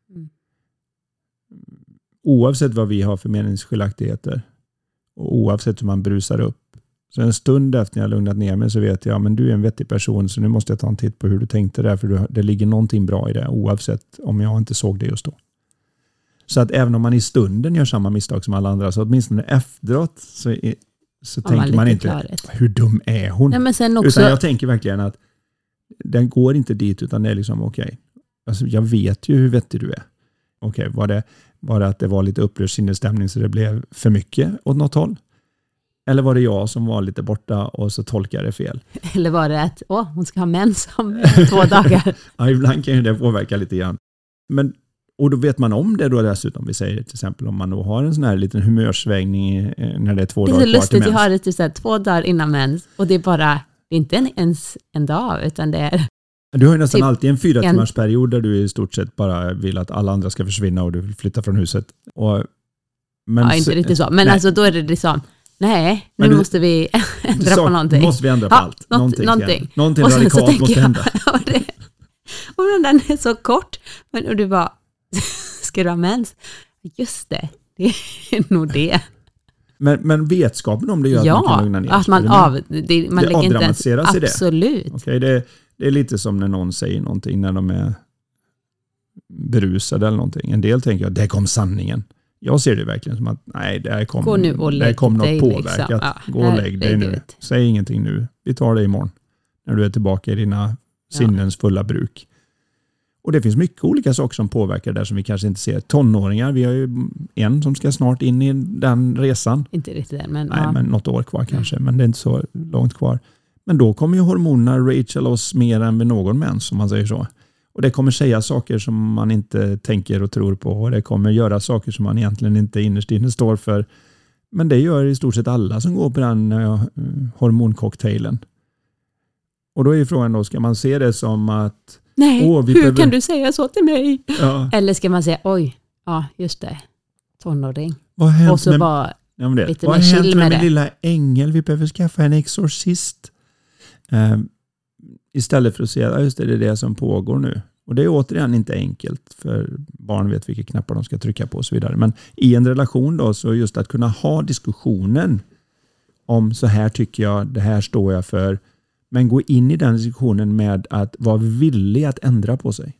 Mm. Oavsett vad vi har för meningsskiljaktigheter oavsett hur man brusar upp. Så en stund efter när jag lugnat ner mig så vet jag men du är en vettig person så nu måste jag ta en titt på hur du tänkte där för det ligger någonting bra i det oavsett om jag inte såg det just då. Så att även om man i stunden gör samma misstag som alla andra så åtminstone efteråt så, är, så tänker man, inte klarhet. hur dum är hon? Ja, men sen också... Utan jag tänker verkligen att den går inte dit utan det är liksom okej. Okay. Alltså, jag vet ju hur vettig du är. Okej, okay, var, det, var det att det var lite upprörd sinnesstämning så det blev för mycket åt något håll? Eller var det jag som var lite borta och så tolkade det fel? Eller var det att åh, hon ska ha mens om två dagar? ja, ibland kan ju det påverka lite grann. Men, och då vet man om det då dessutom. Vi säger till exempel om man då har en sån här liten humörsvängning eh, när det är två det är dagar kvar lustigt, till mens. Jag har det typ så två dagar innan mens och det är bara, det är inte ens en dag utan det är du har ju nästan typ alltid en fyra timmars period där du i stort sett bara vill att alla andra ska försvinna och du vill flytta från huset. Och, men ja, inte riktigt så. Men nej. alltså då är det liksom, nej, nu du, måste vi ändra på någonting. måste vi ändra på ja, allt. Någonting. Någonting, någonting radikalt måste hända. och, det, och den är så kort. Men, och du bara, ska du ha mens? Just det, det är nog det. Men, men vetskapen om det gör ja, att man kan lugna ner sig? Att man, av, det, man det avdramatiseras i det? Absolut. Okay, det, det är lite som när någon säger någonting när de är berusade eller någonting. En del tänker att det kom sanningen. Jag ser det verkligen som att nej, det här kom, Gå nu och lägg kom något dig, påverkat. liksom. Ja, Gå och lägg dig nu. herregud. Säg ingenting nu. Vi tar det imorgon. När du är tillbaka i dina sinnens fulla bruk. Och det finns mycket olika saker som påverkar där som vi kanske inte ser. Tonåringar, vi har ju en som ska snart in i den resan. Inte riktigt än, men, Nej, ja. men något år kvar kanske, men det är inte så långt kvar. Men då kommer ju hormonerna Rachel oss mer än vid någon mens, om man säger så. Och det kommer säga saker som man inte tänker och tror på och det kommer göra saker som man egentligen inte innerst inne står för. Men det gör i stort sett alla som går på den uh, hormoncocktailen. Och då är ju frågan då, ska man se det som att Nej, Åh, vi hur behöver- kan du säga så till mig? ja, Eller ska man säga, oj, ja just det, tonåring. vad har hänt Och så med, bara, ja, men det, lite vad har hänt med, med min det. lilla ängel? Vi behöver skaffa en exorcist. Eh, istället för att säga att det, det är det som pågår nu. Och Det är återigen inte enkelt, för barn vet vilka knappar de ska trycka på och så vidare. Men i en relation då, så just att kunna ha diskussionen om så här tycker jag, det här står jag för. Men gå in i den diskussionen med att vara villig att ändra på sig.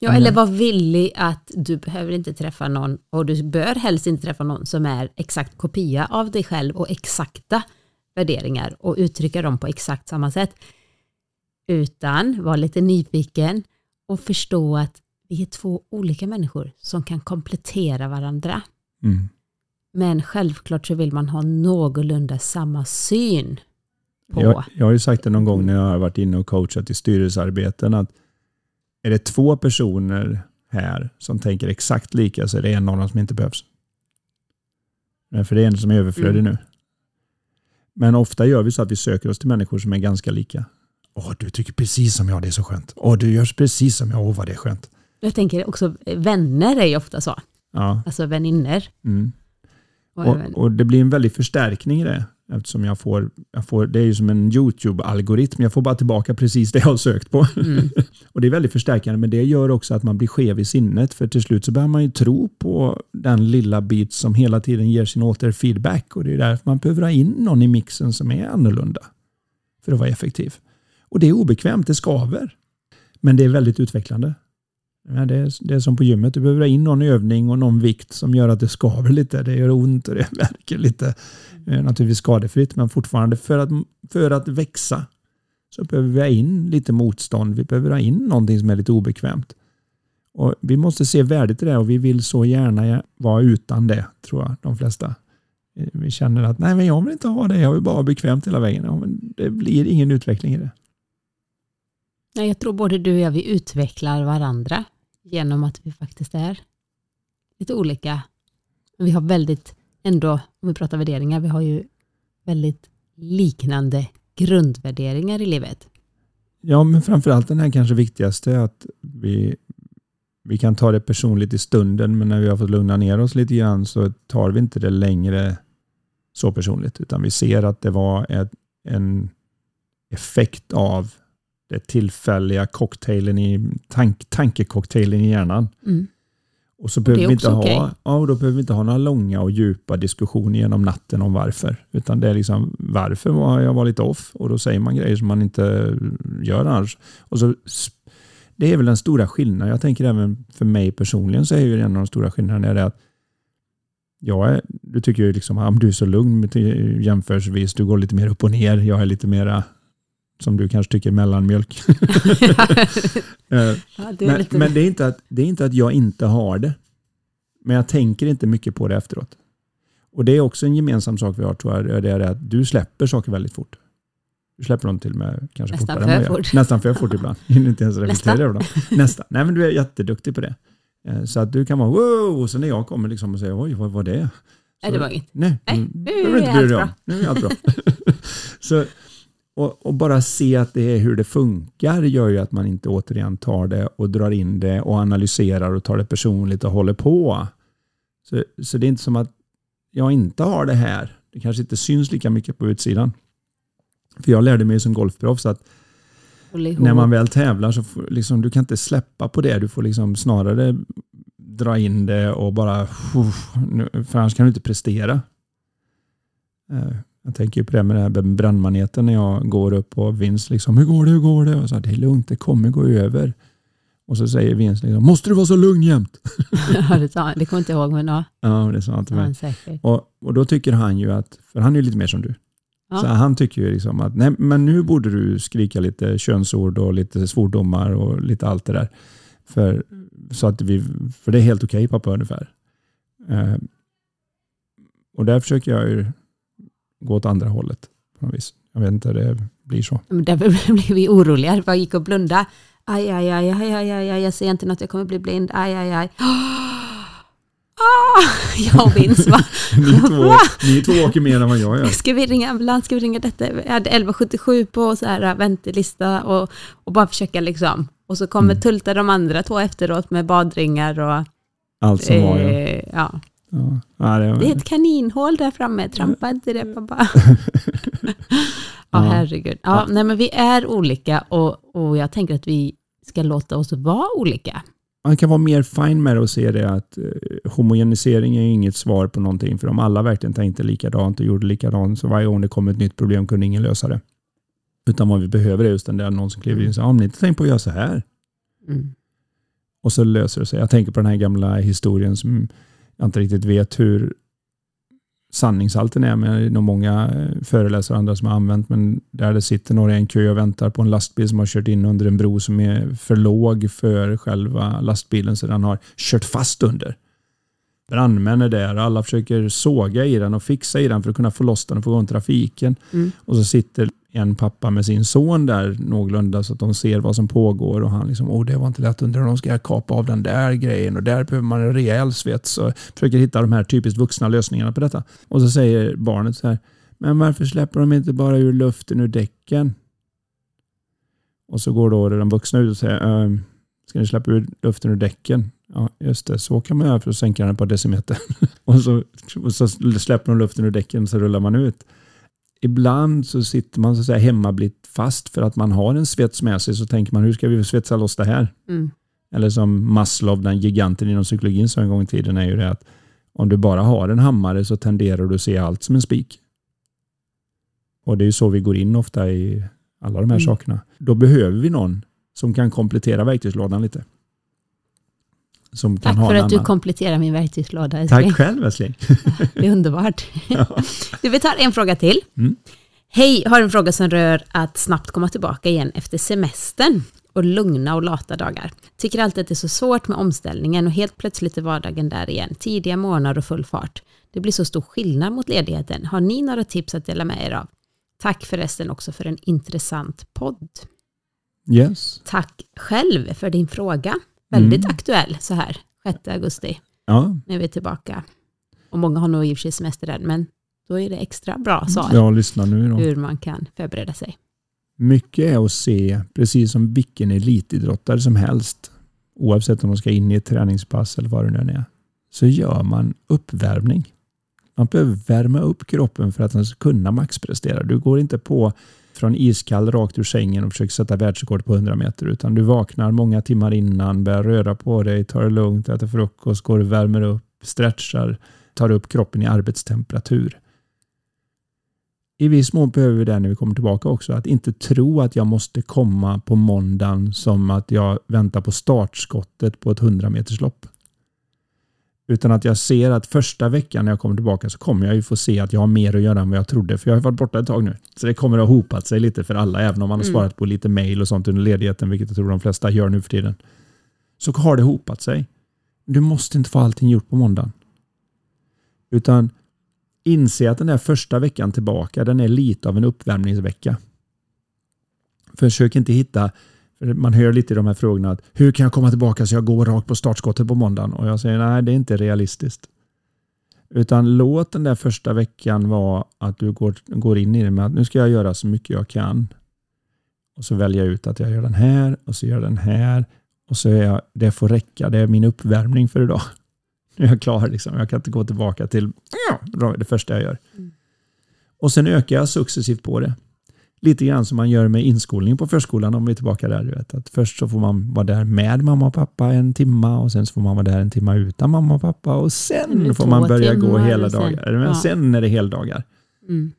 ja, eller var villig att du behöver inte träffa någon och du bör helst inte träffa någon som är exakt kopia av dig själv och exakta värderingar och uttrycka dem på exakt samma sätt. Utan var lite nyfiken och förstå att vi är två olika människor som kan komplettera varandra. Mm. Men självklart så vill man ha någorlunda samma syn på. Jag, jag har ju sagt det någon gång när jag har varit inne och coachat i styrelsearbeten att är det två personer här som tänker exakt lika så är det en av dem som inte behövs. Men För det är en som är överflödig Mm. nu. Men ofta gör vi så att vi söker oss till människor som är ganska lika. Åh, du tycker precis som jag, det är så skönt. Åh, du gör precis som jag, åh vad det är skönt. Jag tänker också vänner är ju ofta så. Ja. Alltså väninnor. Mm. Och och det blir en väldig förstärkning i det. Eftersom jag får, jag får, det är ju som en YouTube-algoritm. Jag får bara tillbaka precis det jag har sökt på. mm, Och det är väldigt förstärkande, men det gör också att man blir skev i sinnet. För till slut så börjar man ju tro på den lilla bit som hela tiden ger sin återfeedback. Och det är därför man behöver ha in någon i mixen som är annorlunda. För att vara effektiv. Och det är obekvämt, det skaver. Men det är väldigt utvecklande. Ja, det, är, det är som på gymmet, du behöver ha in någon övning och någon vikt som gör att det skaver lite. Det gör ont och det verkar lite. Eh, Naturligtvis skadefritt, men fortfarande för att, för att växa så behöver vi ha in lite motstånd. Vi behöver ha in någonting som är lite obekvämt. Och vi måste se värdet i det och vi vill så gärna vara utan det, tror jag, de flesta. Eh, Vi känner att nej, men jag vill inte ha det, jag vill bara ha bekvämt hela vägen. Ja, men det blir ingen utveckling i det. jag tror både du och jag, vi utvecklar varandra genom att vi faktiskt är lite olika. Vi har väldigt, ändå, om vi pratar värderingar, vi har ju väldigt liknande grundvärderingar i livet. Ja, men framförallt den här kanske viktigaste att vi, vi kan ta det personligt i stunden men när vi har fått lugna ner oss lite grann så tar vi inte det längre så personligt utan vi ser att det var ett, en effekt av det tillfälliga cocktailen i tank, tankecocktailen i hjärnan. Mm. Och så behöver vi inte ha, okej. ja, då behöver vi inte ha några långa och djupa diskussioner genom natten om varför. Utan det är liksom varför var jag var lite off och då säger man grejer som man inte gör annars. Och så, det är väl den stora skillnaden. Jag tänker även för mig personligen så är ju en av de stora skillnaderna är det att jag är, du tycker ju liksom att du är så lugn jämförelsevis. Du går lite mer upp och ner. Jag är lite mera som du kanske tycker mellanmjölk. Eh, Ja, det är men, lite, men det, är inte att, det är inte att jag inte har det. Men jag tänker inte mycket på det efteråt. Och det är också en gemensam sak vi har tror jag. Det är det att du släpper saker väldigt fort. Du släpper dem till och med kanske Nästan fortare än för vad jag fort. Nästan för fort ibland. Hinner inte ens reflektera över dem. Nästan. Nej men du är jätteduktig på det. Eh, Så att du kan vara wow och så när jag kommer liksom och säger oj vad var det? nej, det var inget. Nej, Nej, nu inte är bry allt bra. Nu är allt bra. så, och, och bara se att det är hur det funkar gör ju att man inte återigen tar det och drar in det och analyserar och tar det personligt och håller på. Så, så det är inte som att jag inte har det här. Det kanske inte syns lika mycket på utsidan. För jag lärde mig som golfproffs att när man väl tävlar så får, liksom, du kan inte släppa på det. Du får liksom snarare dra in det och bara... För annars kan du inte prestera. Jag tänker ju på det med den här brandmaneten när jag går upp och vinst. Liksom, hur går det? Hur går det? Och så, det är lugnt, det kommer gå över. Och så säger Vince liksom, måste du vara så lugn jämt? Ja, det, sa, det kommer inte ihåg, men ja, Ja, det sa han till mig. Och, och då tycker han ju att, för han är ju lite mer som du, Ja. så han tycker ju liksom att nej, men nu borde du skrika lite könsord och lite svordomar och lite allt det där. För, så att vi, för det är helt okej pappa ungefär. Eh, och där försöker jag ju gå åt andra hållet på något vis. Jag vet inte, det blir så. Men Därför blev vi oroliga. Jag gick och blundade. Aj, aj, aj, aj, aj, aj, aj, jag ser inte något, jag kommer bli blind. Aj, aj, aj. Ah, jag och Vince va? Ni två, ni två åker mer än vad jag gör. Ska vi ringa ambulans? Ska vi ringa detta? Jag hade 1177 på så här väntelista och, och bara försöka liksom. Och så kommer Mm. tulta de andra två efteråt med badringar och... Allt som var jag. eh, ja. Ja. Ja, det, Det är ett kaninhål där framme, trampa inte det pappa. ja, Ja. herregud. Ja, nej, men vi är olika och, och jag tänker att vi ska låta oss vara olika. man kan vara mer fin med det och se det att eh, homogenisering är ju inget svar på någonting. För om alla verkligen tänkte likadant och gjorde likadant så varje gång det kom ett nytt problem kunde ingen lösa det. Utan vad vi behöver är just den där någon som kliver in och säger, om ni inte tänkt på att göra så här. Mm. Och så löser det sig. Jag tänker på den här gamla historien som jag inte riktigt vet hur sanningshalten är, men är nog många eh, föreläsare och andra som har använt, men där det sitter några i en kö och väntar på en lastbil som har kört in under en bro som är för låg för själva lastbilen, så den har kört fast under. Brandmän är där och alla försöker såga i den och fixa i den för att kunna få loss den och få igång trafiken. Mm. Och så sitter en pappa med sin son där någorlunda så att de ser vad som pågår och han liksom, åh det var inte lätt, undrar om de ska kapa av den där grejen och där behöver man en rejäl svets och försöker hitta de här typiskt vuxna lösningarna på detta. Och så säger barnet så här, men varför släpper de inte bara ur luften ur däcken? Och så går då den vuxna ut och säger, ehm, ska ni släppa ur luften ur däcken? Ja, just det, så kan man göra för att sänka den ett par decimeter. och, så, och så släpper de luften ur däcken så rullar man ut ibland så sitter man så att säga hemma blivit fast för att man har en svets med sig så tänker man hur ska vi svetsa loss det här? Mm. Eller som Maslow, den giganten inom psykologin sa en gång i tiden är ju det att om du bara har en hammare så tenderar du att se allt som en spik. Och det är ju så vi går in ofta i alla de här Mm. sakerna. Då behöver vi någon som kan komplettera verktygslådan lite. Som kan Tack ha för att du annan. kompletterar min verktygslåda. Tack själv älskling. Det är underbart. Du, vi tar en fråga till. Mm. Hej, har en fråga som rör att snabbt komma tillbaka igen efter semestern och lugna och lata dagar. Tycker alltid att det är så svårt med omställningen och helt plötsligt är vardagen där igen. Tidiga morgnar och full fart. Det blir så stor skillnad mot ledigheten. Har ni några tips att dela med er av? Tack förresten också för en intressant podd. Yes. Tack själv för din fråga. Väldigt Mm. aktuell så här 6 augusti Ja, när vi är tillbaka. Och många har nog i och för sig semester än, men då är det extra bra svar jag lyssnar nu då. hur man kan förbereda sig. Mycket är att se, precis som vilken elitidrottare som helst, oavsett om de ska in i ett träningspass eller vad det nu är, så gör man uppvärmning. Man behöver värma upp kroppen för att den ska kunna maxprestera. Du går inte på från iskall rakt ur sängen och försöker sätta världsrekord på 100 meter, utan du vaknar många timmar innan, börjar röra på dig, tar det lugnt, äter frukost, går och värmer upp, stretchar, tar upp kroppen i arbetstemperatur i viss mån behöver vi det när vi kommer tillbaka också. Att inte tro att jag måste komma på måndagen som att jag väntar på startskottet på ett 100 meterslopp. Utan att jag ser att första veckan när jag kommer tillbaka så kommer jag ju få se att jag har mer att göra än vad jag trodde. För jag har varit borta ett tag nu. Så det kommer att ha hopat sig lite för alla. Även om man har Mm. svarat på lite mail och sånt under ledigheten. Vilket jag tror de flesta gör nu för tiden. Så har det hopat sig. Du måste inte få allting gjort på måndagen. Utan inse att den där första veckan tillbaka, den är lite av en uppvärmningsvecka. Försök inte hitta, man hör lite i de här frågorna, att hur kan jag komma tillbaka så jag går rakt på startskottet på måndagen? Och jag säger nej, det är inte realistiskt. Utan låt den där första veckan vara att du går, går in i det med att nu ska jag göra så mycket jag kan. Och så väljer jag ut att jag gör den här och så gör jag den här. Och så är jag, det får räcka, det är min uppvärmning för idag. Nu är jag klar, liksom. jag kan inte gå tillbaka till det första jag gör. Mm. Och sen ökar jag successivt på det. Lite grann som man gör med inskolning på förskolan om vi är tillbaka där. Du vet, att först så får man vara där med mamma och pappa en timma och sen så får man vara där en timma utan mamma och pappa och sen får man börja gå hela sen- dagar. Men ja. Sen är det heldagar. Mm.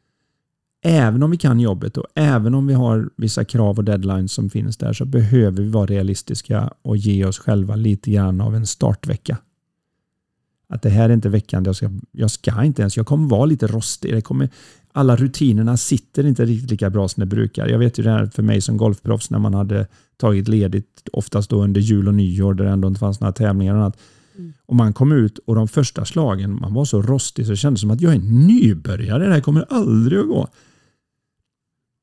även om vi kan jobbet och även om vi har vissa krav och deadlines som finns där så behöver vi vara realistiska och ge oss själva lite grann av en startvecka. Att det här är inte veckan jag ska, jag ska inte ens, jag kommer vara lite rostig. Det kommer, alla rutinerna sitter inte riktigt lika bra som det brukar. Jag vet ju det här för mig som golfproffs när man hade tagit ledigt, oftast då under jul och nyår där det ändå inte fanns några tävlingar och annat. Mm. Och man kom ut och de första slagen, man var så rostig så det kändes som att jag är nybörjare, det här kommer aldrig att gå.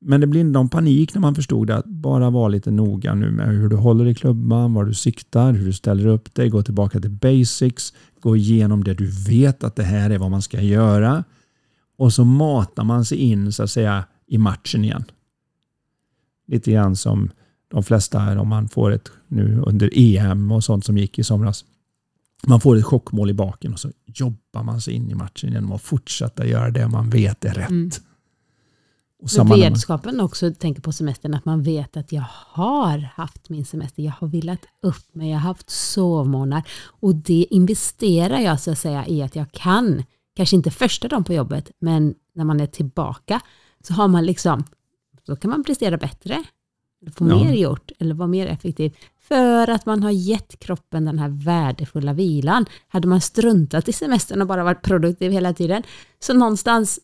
Men det blev någon panik när man förstod att bara vara lite noga nu med hur du håller i klubban, var du siktar, hur du ställer upp dig, gå tillbaka till basics, gå igenom det du vet att det här är vad man ska göra. Och så matar man sig in så att säga i matchen igen. Lite grann som de flesta om man får ett nu under EM och sånt som gick i somras. Man får ett chockmål i baken och så jobbar man sig in i matchen genom att fortsätta göra det man vet är rätt. Mm. Och samma vetskapen också, tänker på semestern, att man vet att jag har haft min semester, jag har vilat upp mig, jag har haft sovmånader och det investerar jag så att säga i att jag kan, kanske inte första dagen på jobbet, men när man är tillbaka så har man liksom, då kan man prestera bättre, få ja. mer gjort eller vara mer effektiv. För att man har gett kroppen den här värdefulla vilan. Hade man struntat i semestern och bara varit produktiv hela tiden, så någonstans,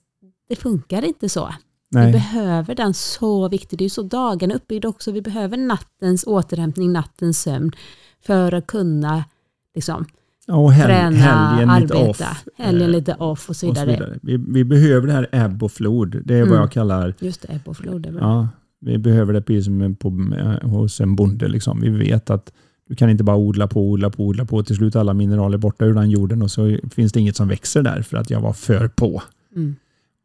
det funkar inte så. Nej. Vi behöver den så viktigt. Det är så dagen är uppbyggda också. Vi behöver nattens återhämtning, nattens sömn för att kunna liksom, ja, hel träna, helgen arbeta. Lite off. Helgen lite off och så vidare. Och så vidare. Vi, vi, behöver det här ebb och flod. Det är mm. vad jag kallar... Just det, ebb och flod. Ja, vi behöver det precis som på, hos en bonde. Liksom. Vi vet att du kan inte bara odla på, odla på, odla på. Till slut alla mineraler borta ur den jorden och så finns det inget som växer där för att jag var för på. Mm.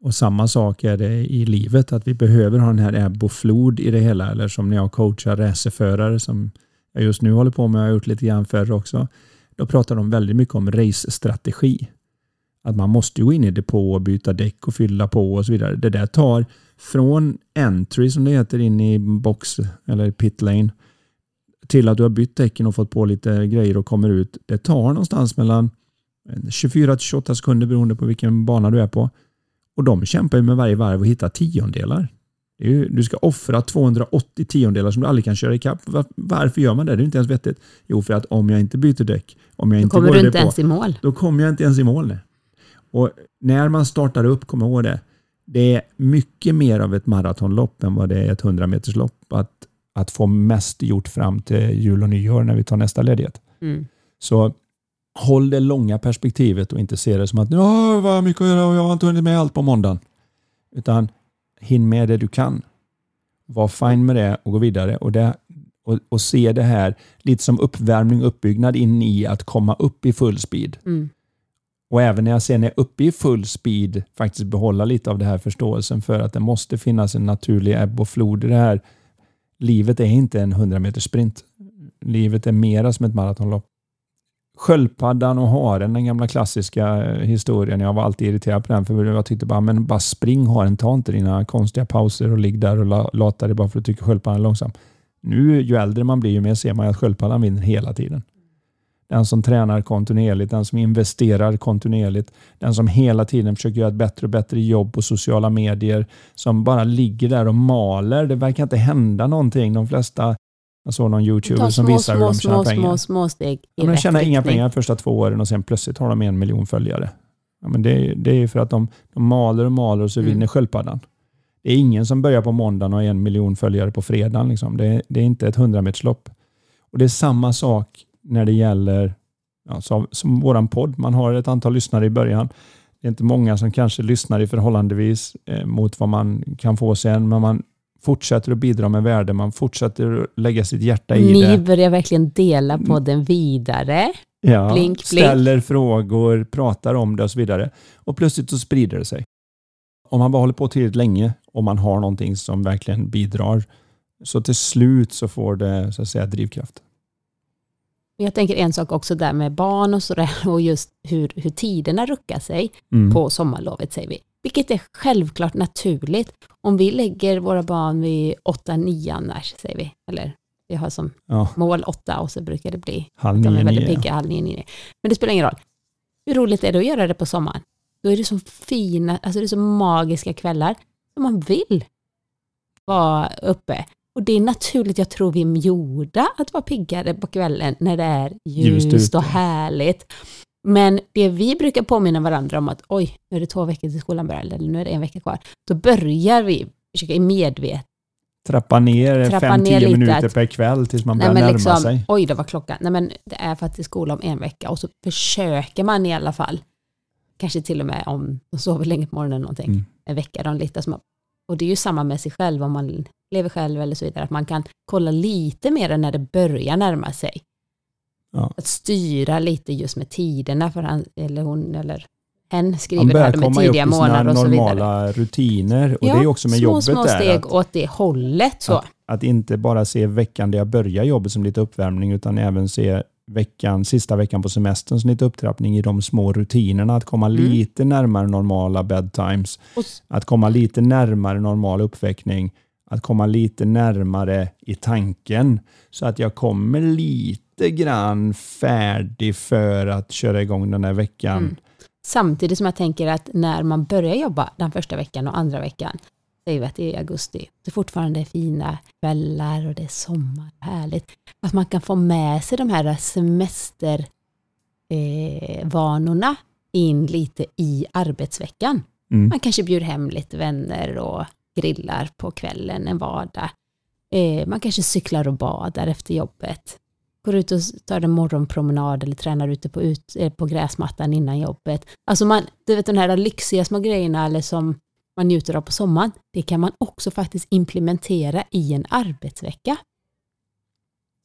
Och samma sak är det i livet, att vi behöver ha den här ebb och flod i det hela. Eller som när jag coachar racerförare som jag just nu håller på med, och har gjort lite grann förr också. Då pratar de väldigt mycket om race-strategi. Att man måste gå in i depå och byta däck och fylla på och så vidare. Det där tar från entry som det heter in i box eller pit lane till att du har bytt däcken och fått på lite grejer och kommer ut. Det tar någonstans mellan 24 till 28 sekunder beroende på vilken bana du är på. Och de kämpar ju med varje varv och hittar tiondelar. Ju, du ska offra 280 tiondelar som du aldrig kan köra ikapp. Var, varför gör man det? Det är inte ens vettigt. Jo, för att om jag inte byter däck, om jag då inte kommer du inte ens i mål. Då kommer jag inte ens i mål. Nej. Och när man startar upp, kom ihåg det, det är mycket mer av ett maratonlopp än vad det är ett 100 meterslopp att, att få mest gjort fram till jul och nyår när vi tar nästa ledighet. Mm. Så håll det långa perspektivet och inte se det som att ja, vad mycket att göra och jag har inte hunnit med allt på måndagen. Utan hinn med det du kan. Var fine med det och gå vidare. Och, det, och, och se det här lite som uppvärmning och uppbyggnad in i att komma upp i full speed. Mm. Och även när jag sen är uppe i full speed faktiskt behålla lite av det här förståelsen för att det måste finnas en naturlig ebb och flod i det här. Livet är inte en 100 meters sprint. Livet är mera som ett maratonlopp. Sköldpaddan och haren, den gamla klassiska eh, historien. Jag var alltid irriterad på den för jag tyckte bara, men bara spring haren, ta inte dina konstiga pauser och ligg där och lata dig bara för att du tycker sköldpaddan är långsam. Nu, ju äldre man blir, ju mer ser man att sköldpaddan vinner hela tiden. Den som tränar kontinuerligt, den som investerar kontinuerligt, den som hela tiden försöker göra ett bättre och bättre jobb på sociala medier, som bara ligger där och maler. Det verkar inte hända någonting. De flesta jag såg någon youtuber som visar hur de tjänar små, pengar. Små, små steg i de tjänar inga pengar de första två åren och sen plötsligt har de en miljon följare. Ja, men det, det är för att de, de maler och maler och så mm. vinner sköldpaddan. Det är ingen som börjar på måndagen och har en miljon följare på fredagen. Liksom. Det, det, är inte ett hundrameterslopp. Och Det är samma sak när det gäller ja, som, som våran podd. Man har ett antal lyssnare i början. Det är inte många som kanske lyssnar i förhållandevis eh, mot vad man kan få sen, men man fortsätter att bidra med värde, man fortsätter att lägga sitt hjärta i Ni det. Ni börjar verkligen dela på mm. den vidare. Ja, blink, blink. ställer frågor, pratar om det och så vidare. Och plötsligt så sprider det sig. Om man bara håller på tillräckligt länge och man har någonting som verkligen bidrar, så till slut så får det så att säga drivkraft. Jag tänker en sak också där med barn och sådär och just hur, hur tiderna ruckar sig mm. på sommarlovet säger vi. Vilket är självklart naturligt. Om vi lägger våra barn vid 8-9 annars, säger vi, eller vi har som ja. mål 8 och så brukar det bli halv nio, de är väldigt pigga, halv nio, nio. Men det spelar ingen roll. Hur roligt är det att göra det på sommaren? Då är det så fina, alltså det är så magiska kvällar. som man vill vara uppe. Och det är naturligt, jag tror vi är gjorda att vara piggare på kvällen när det är ljust, Ljust och härligt. Men det vi brukar påminna varandra om att oj, nu är det två veckor till skolan börjar, eller nu är det en vecka kvar. Då börjar vi försöka i medvet Trappa ner Trappa 5-10 ner lite minuter att- per kväll tills man Nej, börjar men närma liksom, sig. oj det var klockan. Nej men det är faktiskt skola om en vecka och så försöker man i alla fall, kanske till och med om de sover länge på morgonen eller någonting, Mm. en vecka dem lite. Som, och det är ju samma med sig själv om man lever själv eller så vidare, att man kan kolla lite mer när det börjar närma sig. Ja. Att styra lite just med tiderna för han eller hon eller hen skriver börjar här med tidiga månader och så vidare. normala rutiner. Och det är också med små, jobbet små där. steg Att, åt det hållet. Så. att, att inte bara se veckan där jag börjar jobbet som lite uppvärmning utan även se veckan, sista veckan på semestern som lite upptrappning i de små rutinerna. Att komma Mm. lite närmare normala bedtimes. Och Att komma lite närmare normal uppväckning. Att komma lite närmare i tanken. Så att jag kommer lite grann färdig för att köra igång den här veckan. Mm. Samtidigt som jag tänker att när man börjar jobba den första veckan och andra veckan, säger vi att det är augusti, det fortfarande är fina kvällar och det är sommar, härligt, att man kan få med sig de här semestervanorna eh, in lite i arbetsveckan. Mm. Man kanske bjuder hem lite vänner och grillar på kvällen en vardag. Eh, man kanske cyklar och badar efter jobbet. Går ut och tar en morgonpromenad eller tränar ute på, ut, eh, på gräsmattan innan jobbet. Alltså man, du vet de här lyxiga små grejerna eller som man njuter av på sommaren, det kan man också faktiskt implementera i en arbetsvecka.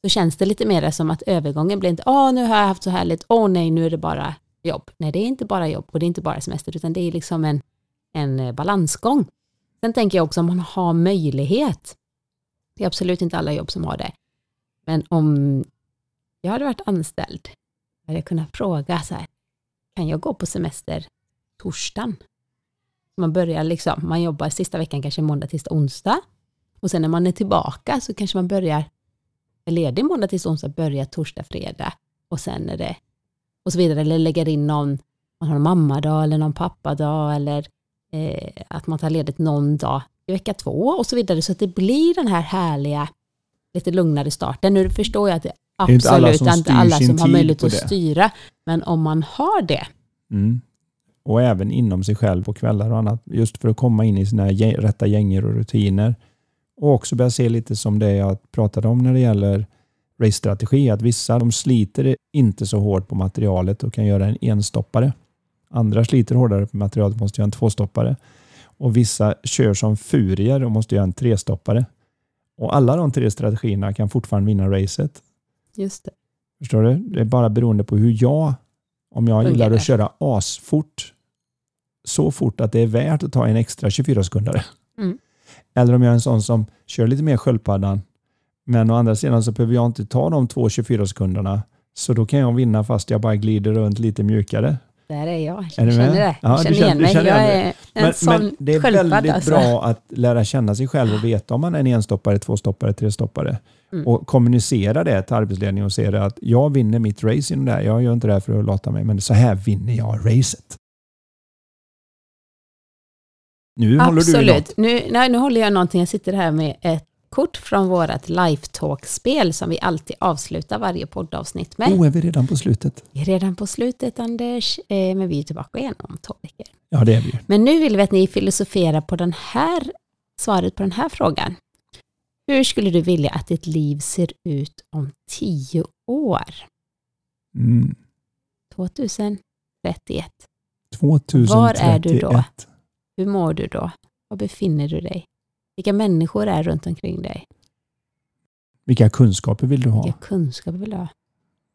Då känns det lite mer som att övergången blir inte, åh nu har jag haft så härligt, åh nej nu är det bara jobb. Nej det är inte bara jobb och det är inte bara semester utan det är liksom en, en eh, balansgång. Sen tänker jag också om man har möjlighet, det är absolut inte alla jobb som har det, men om jag hade varit anställd, hade jag kunnat fråga så här, kan jag gå på semester torsdagen? Man börjar liksom, man jobbar sista veckan kanske måndag, tisdag, onsdag. Och sen när man är tillbaka så kanske man börjar, är ledig måndag, tisdag, onsdag, börjar torsdag, fredag. Och sen är det, och så vidare. Eller lägger in någon, man har en mammadag eller någon pappadag eller eh, att man tar ledigt någon dag i vecka två och så vidare. Så att det blir den här härliga, lite lugnare starten. Nu förstår jag att det är inte alla absolut som inte alla som har möjlighet att det. styra. Men om man har det, Mm. Och även inom sig själv på kvällar och annat. Just för att komma in i sina gäng, rätta gänger och rutiner. Och också börja se lite som det jag pratade om när det gäller race-strategi. Att vissa de sliter inte så hårt på materialet och kan göra en enstoppare. Andra sliter hårdare på materialet och måste göra en tvåstoppare. Och vissa kör som furier och måste göra en trestoppare. Och alla de tre strategierna kan fortfarande vinna racet. just det. Förstår du? Det är bara beroende på hur jag, om jag gillar att köra asfort, så fort att det är värt att ta en extra 24 sekunder. Mm. Eller om jag är en sån som kör lite mer sköldpaddan, men å andra sidan så behöver jag inte ta de två 24 sekunderna, så då kan jag vinna fast jag bara glider runt lite mjukare. Där är jag. Är Jag känner det. Ja, känner känner- igen mig. känner Jag är en Men, sån men det är väldigt alltså. bra att lära känna sig själv och veta om man är en enstoppare, tvåstoppare, trestoppare. Mm. Och kommunicera det till arbetsledningen och se det att jag vinner mitt race inom det här. Jag gör inte det här för att lata mig, men så här vinner jag racet. Nu håller du Absolut. något. Nu, nej, nu håller jag någonting. Jag sitter här med ett kort från vårt Lifetalk-spel som vi alltid avslutar varje poddavsnitt med. Oh, är vi redan på slutet? Vi är redan på slutet Anders, eh, men vi är tillbaka igen om två veckor. Ja, det är vi. Men nu vill vi att ni filosoferar på den här, svaret på den här frågan. Hur skulle du vilja att ditt liv ser ut om tio år? Mm. 2031. 2031. Var är du då? Hur mår du då? Var befinner du dig? Vilka människor är runt omkring dig? Vilka kunskaper vill du ha? Vilka kunskaper vill du ha?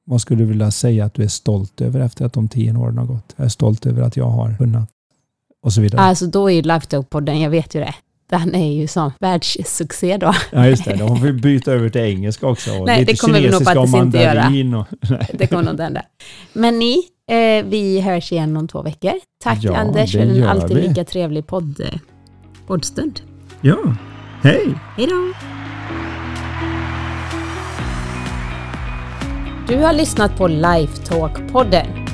Vad skulle du vilja säga att du är stolt över efter att de tio åren har gått? Jag är stolt över att jag har kunnat. Och så vidare. Alltså då är ju Lifetalk-podden, jag vet ju det, den är ju som världssuccé då. Ja, just det. Då får vi byta över till engelska också. Och Nej, det kommer vi nog faktiskt inte göra. Och. Det kommer nog inte hända. Men ni, eh, vi hörs igen om två veckor. Tack Ja, Anders för en alltid vi. lika trevlig podd, eh, poddstund. Ja, hej! Hej då! Du har lyssnat på Lifetalk-podden.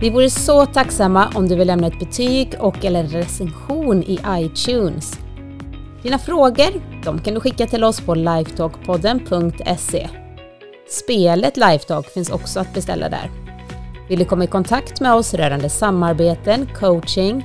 Vi vore så tacksamma om du vill lämna ett betyg och eller recension i iTunes. Dina frågor de kan du skicka till oss på lifetalkpodden.se. Spelet Lifetalk finns också att beställa där. Vill du komma i kontakt med oss rörande samarbeten, coaching,